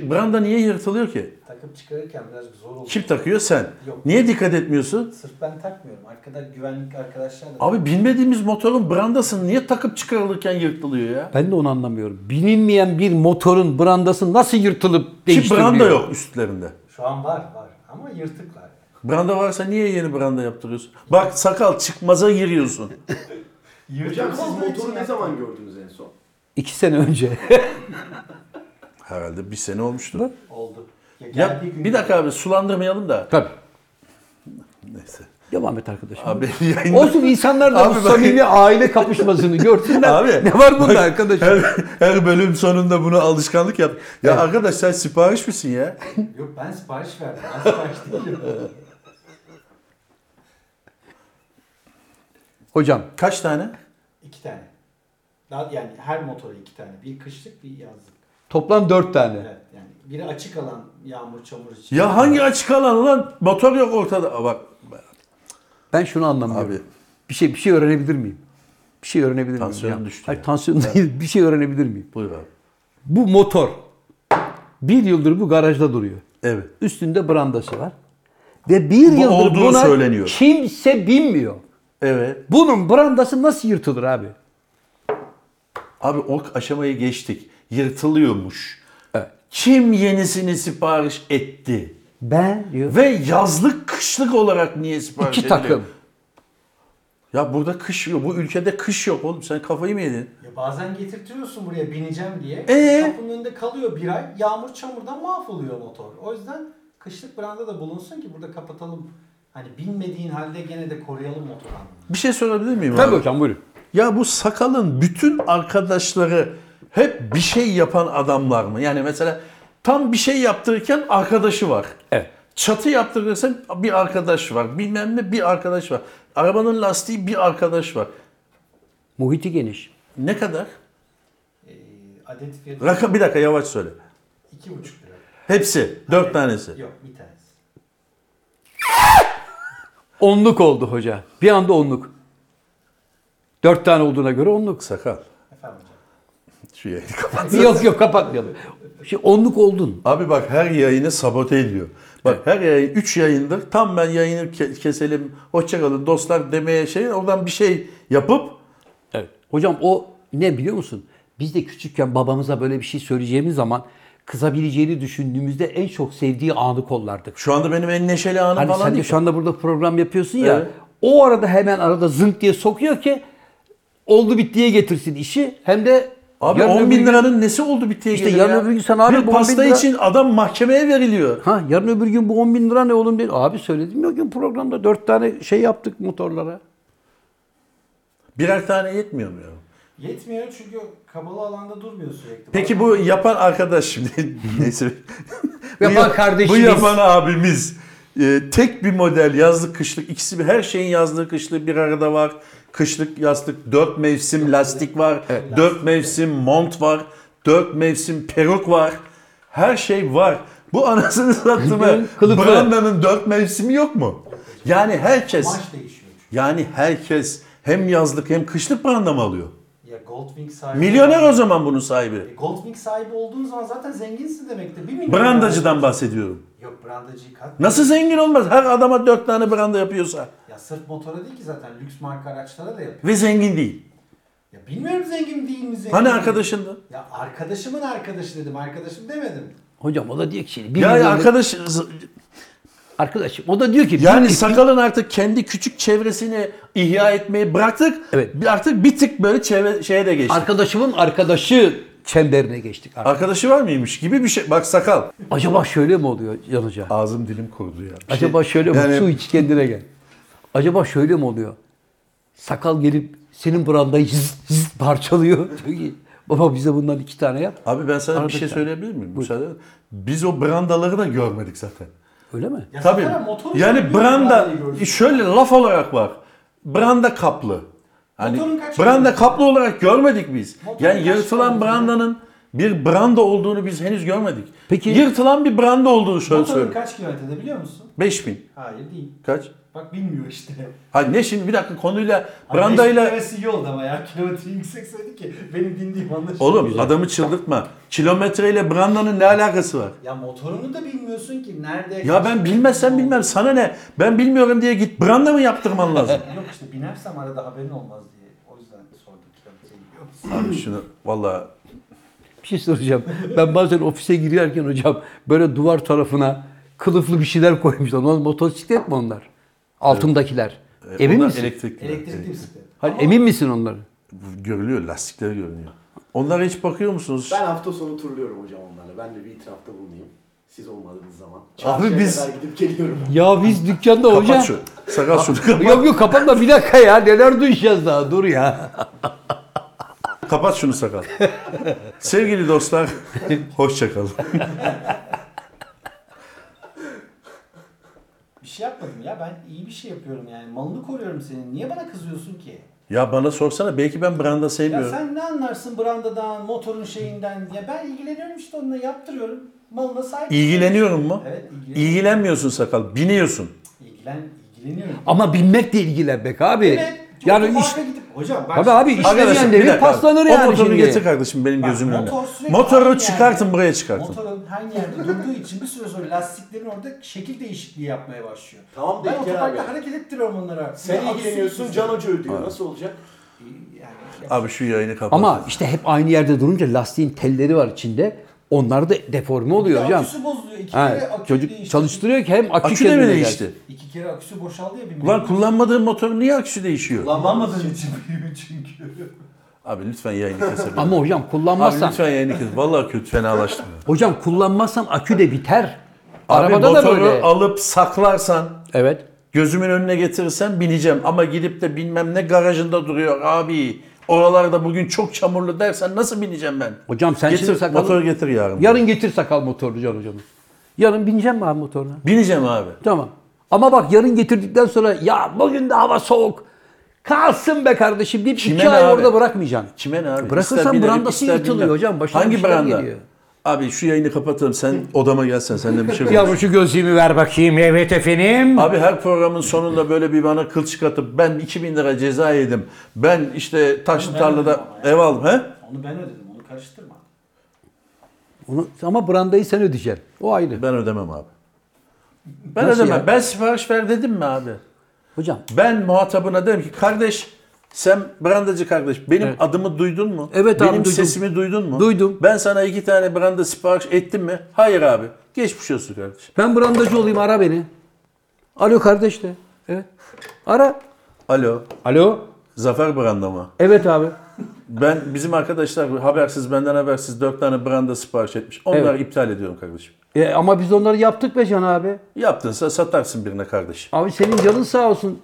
Branda niye yırtılıyor ki? Takıp çıkarırken biraz zor oluyor. Kim takıyor? Sen. Yok. Niye dikkat etmiyorsun? Sırf ben takmıyorum. Arkada güvenlik arkadaşlar da. Abi bilmediğimiz motorun brandasını niye takıp çıkarılırken yırtılıyor ya? Ben de onu anlamıyorum. Bilinmeyen bir motorun brandası nasıl yırtılıp Ki değiştiriliyor? branda yok üstlerinde. Şu an var var ama yırtıklar. Branda varsa niye yeni branda yaptırıyorsun? Bak sakal çıkmaza giriyorsun. Hocam siz motoru ne zaman gördünüz en son? İki sene önce. (laughs) Herhalde bir sene olmuştur. Oldu. Ya, Ya gün- bir dakika abi sulandırmayalım da. Tabii. Neyse. Devam et arkadaşım. Abi (laughs) yayında... Olsun insanlar da Abi bu bak- samimi aile kapışmasını görsünler. Abi, ne var bunda arkadaşım? Her, her bölüm sonunda bunu alışkanlık yap. Ya arkadaş sen sipariş misin ya? (laughs) Yok ben sipariş verdim. Ben sipariş değilim. Hocam Kaç tane? iki tane. Daha, yani her motora iki tane. Bir kışlık bir yazlık. toplam dört tane. Evet yani biri açık alan yağmur çamur için. Ya hangi açık alan lan? Motor yok ortada. Aa, Bak Ben şunu anlamıyorum. Abi. Bir şey bir şey öğrenebilir miyim? Bir şey öğrenebilir Tansiyonum miyim? ya? düştü Hayır ya. tansiyon değil. Bir şey öğrenebilir miyim? buyur abi. Bu motor bir yıldır bu garajda duruyor. Evet. Üstünde brandası var. Ve bir Bu yıldır olduğu buna söyleniyor. kimse binmiyor. Evet. Bunun brandası nasıl yırtılır abi? Abi o aşamayı geçtik. Yırtılıyormuş. Evet. Kim yenisini sipariş etti? Ben diyor. Ve yazlık kışlık olarak niye sipariş İki ediliyor? takım. Ya burada kış yok. Bu ülkede kış yok oğlum. Sen kafayı mı yedin? Ya bazen getirtiyorsun buraya bineceğim diye. Ee? Kapının önünde kalıyor bir ay. Yağmur çamurdan mahvoluyor motor. O yüzden kışlık branda da bulunsun ki burada kapatalım. Hani bilmediğin halde gene de koruyalım motor anlamında. Bir şey sorabilir miyim Tabii abi? hocam buyurun. Ya bu sakalın bütün arkadaşları hep bir şey yapan adamlar mı? Yani mesela tam bir şey yaptırırken arkadaşı var. Evet. Çatı yaptırırsan bir arkadaş var. Bilmem ne bir arkadaş var. Arabanın lastiği bir arkadaş var. Muhiti geniş. Ne kadar? Ee, adet fiyatı Rakam bir dakika yavaş söyle. iki buçuk lira. Hepsi. Dört tanesi. Yok bir tanesi. Onluk oldu hoca. Bir anda onluk. Dört tane olduğuna göre onluk. Sakal. Efendim hocam. Şu yayını kapat. yok yok kapatmayalım. Şimdi onluk oldun. Abi bak her yayını sabote ediyor. Bak her yayın 3 yayındır tam ben yayını ke- keselim hoşçakalın dostlar demeye şey oradan bir şey yapıp Evet. Hocam o ne biliyor musun? Biz de küçükken babamıza böyle bir şey söyleyeceğimiz zaman kızabileceğini düşündüğümüzde en çok sevdiği anı kollardık. şu anda benim en neşeli anım Hani falan sen de değil. şu anda burada program yapıyorsun ya. Evet. O arada hemen arada zınk diye sokuyor ki oldu bittiye getirsin işi. Hem de Abi yarın 10 öbür bin gün- liranın nesi oldu bittiye İşte yarın ya? öbür gün sen abi Bir bu 10 bin pasta lira- için adam mahkemeye veriliyor. Ha yarın öbür gün bu 10 bin lira ne oğlum değil. Abi söyledim ya gün programda 4 tane şey yaptık motorlara. Birer tane yetmiyor mu ya? Yetmiyor çünkü kapalı alanda durmuyor sürekli. Peki bu yapan arkadaş şimdi (laughs) neyse. (laughs) bu, Yapan yap- kardeşimiz. Bu yapan abimiz e, tek bir model yazlık kışlık ikisi bir her şeyin yazlığı kışlığı bir arada var. Kışlık yastık dört mevsim lastik var. Dört mevsim mont var. Dört mevsim peruk var. Her şey var. Bu anasını sattığımı. Branda'nın dört mevsimi yok mu? Yani herkes yani herkes hem yazlık hem kışlık branda mı alıyor? Ya Goldwing sahibi... Milyoner o zaman bunun sahibi. E, Goldwing sahibi olduğun zaman zaten zenginsin demektir. Bir milyon Brandacıdan bahsediyorum. Yok brandacıyı kat. Nasıl zengin olmaz? Her adama dört tane branda yapıyorsa. Ya sırf motora değil ki zaten lüks marka araçlara da yapıyor. Ve zengin değil. Ya bilmiyorum zengin değil mi zengin Hani değil mi? arkadaşındı? Ya arkadaşımın arkadaşı dedim. Arkadaşım demedim. Hocam o da diyor ki şimdi. bir Ya milyonluk- arkadaş Arkadaşım o da diyor ki. yani bir- sakalın artık kendi küçük çevresini ihya etmeyi bıraktık. Evet. Bir- Artık bir tık böyle çevre, şeye de geçtik. Arkadaşımın arkadaşı çemberine geçtik. artık. Arkadaşı var mıymış gibi bir şey. Bak sakal. Acaba şöyle mi oluyor Can Hoca? Ağzım dilim kurudu ya. Bir şey- Acaba şöyle mi? yani- Su iç kendine gel. Acaba şöyle mi oluyor? Sakal gelip senin brandayı zzz, zzz parçalıyor. (laughs) Diyor ki baba bize bundan iki tane yap. Abi ben sana bir Aradık şey ya. söyleyebilir miyim? Müsaade. Biz o brandaları da görmedik zaten. Öyle mi? Ya Tabii. zaten motoru Yani branda şöyle laf olarak var. Branda kaplı. Hani Motorun kaç branda kaplı olarak görmedik biz. Motorun yani kaç yırtılan kilometre? brandanın bir branda olduğunu biz henüz görmedik. Peki- yırtılan bir branda olduğunu şöyle Motorun söyleyeyim. kaç kilometrede biliyor musun? 5000. Hayır değil. Kaç? Bak bilmiyor işte. Ha ne şimdi bir dakika konuyla Hani brandayla beş iyi oldu ama ya kilometre yüksek söyledi ki benim dindiğim anlaşılıyor. Oğlum adamı çıldırtma. Kilometreyle brandanın ne alakası var? Ya motorunu da bilmiyorsun ki nerede... Ya ben bilmezsem bilmem sana ne? Ben bilmiyorum diye git branda mı yaptırman (laughs) lazım? Yok işte binersem arada haberin olmaz diye. O yüzden sordum kilometreyi biliyor musun? Abi şunu valla Bir şey soracağım. Ben bazen ofise girerken hocam böyle duvar tarafına kılıflı bir şeyler koymuşlar. Onlar motosiklet mi onlar? Altındakiler. e, Emin onlar misin? Elektrikli. Elektrikli bisiklet. Hani emin misin onları? Görülüyor, lastikleri görünüyor. Onlara hiç bakıyor musunuz? Ben hafta sonu turluyorum hocam onlarla. Ben de bir itirafta bulunayım. Siz olmadığınız zaman. Abi Çarşıya biz- kadar gidip geliyorum. (laughs) Ya biz dükkanda hocam... Kapat şu. Sakal şunu kapat. Yok yok kapatma bir dakika ya. Neler duyacağız daha dur ya. Kapat şunu sakal. (laughs) Sevgili dostlar, hoşça (laughs) kalın. Bir şey yapmadım ya ben iyi bir şey yapıyorum yani. Malını koruyorum senin. Niye bana kızıyorsun ki? Ya bana sorsana belki ben branda Ya sevmiyorum. sen ne anlarsın brandadan, motorun şeyinden? Ya ben ilgileniyorum işte onunla yaptırıyorum. Malına sahip. İlgileniyorum mu? Evet ilgileniyorum. İlgilenmiyorsun sakal, biniyorsun. İlgilen, ilgileniyorum. Ama binmek de ilgilenmek abi. Evet. Çok yani iş... gidip hocam ben Tabii abi iş Arkadaşlar, demeyen bir devir paslanır O yani motoru şimdi. getir kardeşim benim Bak, gözümün önüne. motor Motoru çıkartın yerde. buraya çıkartın. Motorun aynı yerde durduğu için bir süre sonra lastiklerin orada şekil değişikliği yapmaya başlıyor. Tamam ben otoparkta hareket ettiriyorum onlara. Sen ilgileniyorsun, Can Hoca ödüyor. Nasıl olacak? Yani, Abi şu yayını kapat. Ama işte hep aynı yerde durunca lastiğin telleri var içinde. Onlar da deforme oluyor Bir hocam. Aküsü bozuluyor. İki Ha, kere akü çocuk değişti. çalıştırıyor ki hem akü, Akü de mi değişti? İki kere aküsü boşaldı ya bir Ulan kullanmadığın motorun niye aküsü değişiyor? Kullanmadığın için çünkü. Abi lütfen yayını keselim. Ama hocam Abi kullanmazsan, lütfen yayını kes. Vallahi kötü fenalaştım. hocam kullanmazsan akü de biter. Abi Arabada da motoru böyle. alıp saklarsan, Evet. gözümün önüne getirirsen bineceğim. Ama gidip de bilmem ne garajında duruyor abi. Oralarda bugün çok çamurlu dersen nasıl bineceğim ben? Hocam sen getir, şimdi sakal... motoru getir yarın. Yarın getir sakal motorlu Can hocam. Yarın bineceğim mi abi motoruna? Bineceğim abi. Tamam. Ama bak yarın getirdikten sonra ya bugün de hava soğuk. Kalsın be kardeşim deyip Kime iki ay abi? orada bırakmayacaksın. Kime ne abi? Bırakırsan İster binerim, brandası ister yırtılıyor bilmem. hocam. Başına bir Hangi şeyler branda? geliyor. Abi şu yayını kapatalım. Sen odama gelsen. Seninle bir şey Yavrum konuşalım. şu gözlüğümü ver bakayım. Evet efendim. Abi her programın sonunda böyle bir bana kıl çıkartıp ben 2000 lira ceza yedim. Ben işte taşlı Ben tarlada ev aldım. He? Onu ben ödedim. Onu karıştırma. Onu, ama brandayı sen ödeyeceksin. O ayrı. Ben ödemem abi. Ben Nasıl ödemem. ya? Ben sipariş ver dedim mi abi? Hocam Ben muhatabına dedim ki kardeş sen brandacı kardeş benim Evet. adımı duydun mu? Evet abi, benim sesimi duydun mu? Duydum. Ben sana iki tane branda sipariş ettim mi? Hayır abi. Geçmiş olsun kardeşim. ben brandacı olayım ara beni. Alo kardeş de. Evet. Ara. Alo. Alo. Zafer branda mı? Evet abi. Ben bizim arkadaşlar habersiz benden habersiz dört tane branda sipariş etmiş. Onları Evet. iptal ediyorum kardeşim. E, ama biz onları yaptık be Can abi. Yaptınsa satarsın birine kardeşim. Abi senin canın sağ olsun.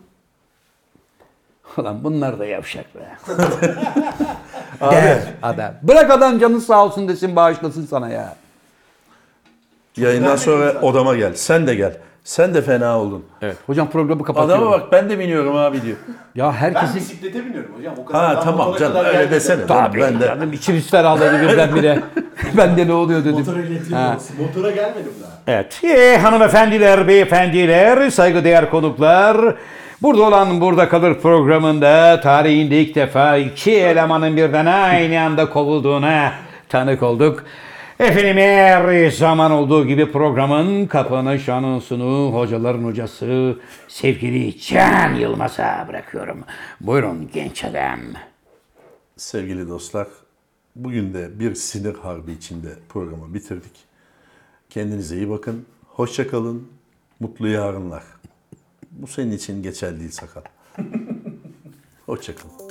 Ulan bunlar da yavşak be. (laughs) Der adam. Bırak adam canın sağ olsun desin bağışlasın sana ya. Yayından sonra odama gel. Sen de gel. Sen de fena oldun. Evet. Hocam programı kapatıyorum. Adama bak ben de biniyorum abi diyor. Ya Ben herkesin... bisiklete biniyorum hocam. O kadar Ha ben tamam motora canım kadar öyle geldim. desene. Tabii ben de. canım içimiz ferahladı (laughs) birdenbire. ben de ne oluyor dedim. Motor ehliyeti Ha. olsun. Motora gelmedim daha. Evet. Ee, hanımefendiler, beyefendiler, saygıdeğer konuklar. Burada olan Burada Kalır programında tarihinde ilk defa iki elemanın birden aynı anda kovulduğuna tanık olduk. Efendim her zaman olduğu gibi programın kapanış anonsunu hocaların hocası sevgili Can Yılmaz'a bırakıyorum. Buyurun genç adam. Sevgili dostlar, bugün de bir sinir harbi içinde programı bitirdik. Kendinize iyi bakın. Hoşça kalın. Mutlu yarınlar. Bu senin için geçerli değil sakal. (laughs) Hoşça kalın.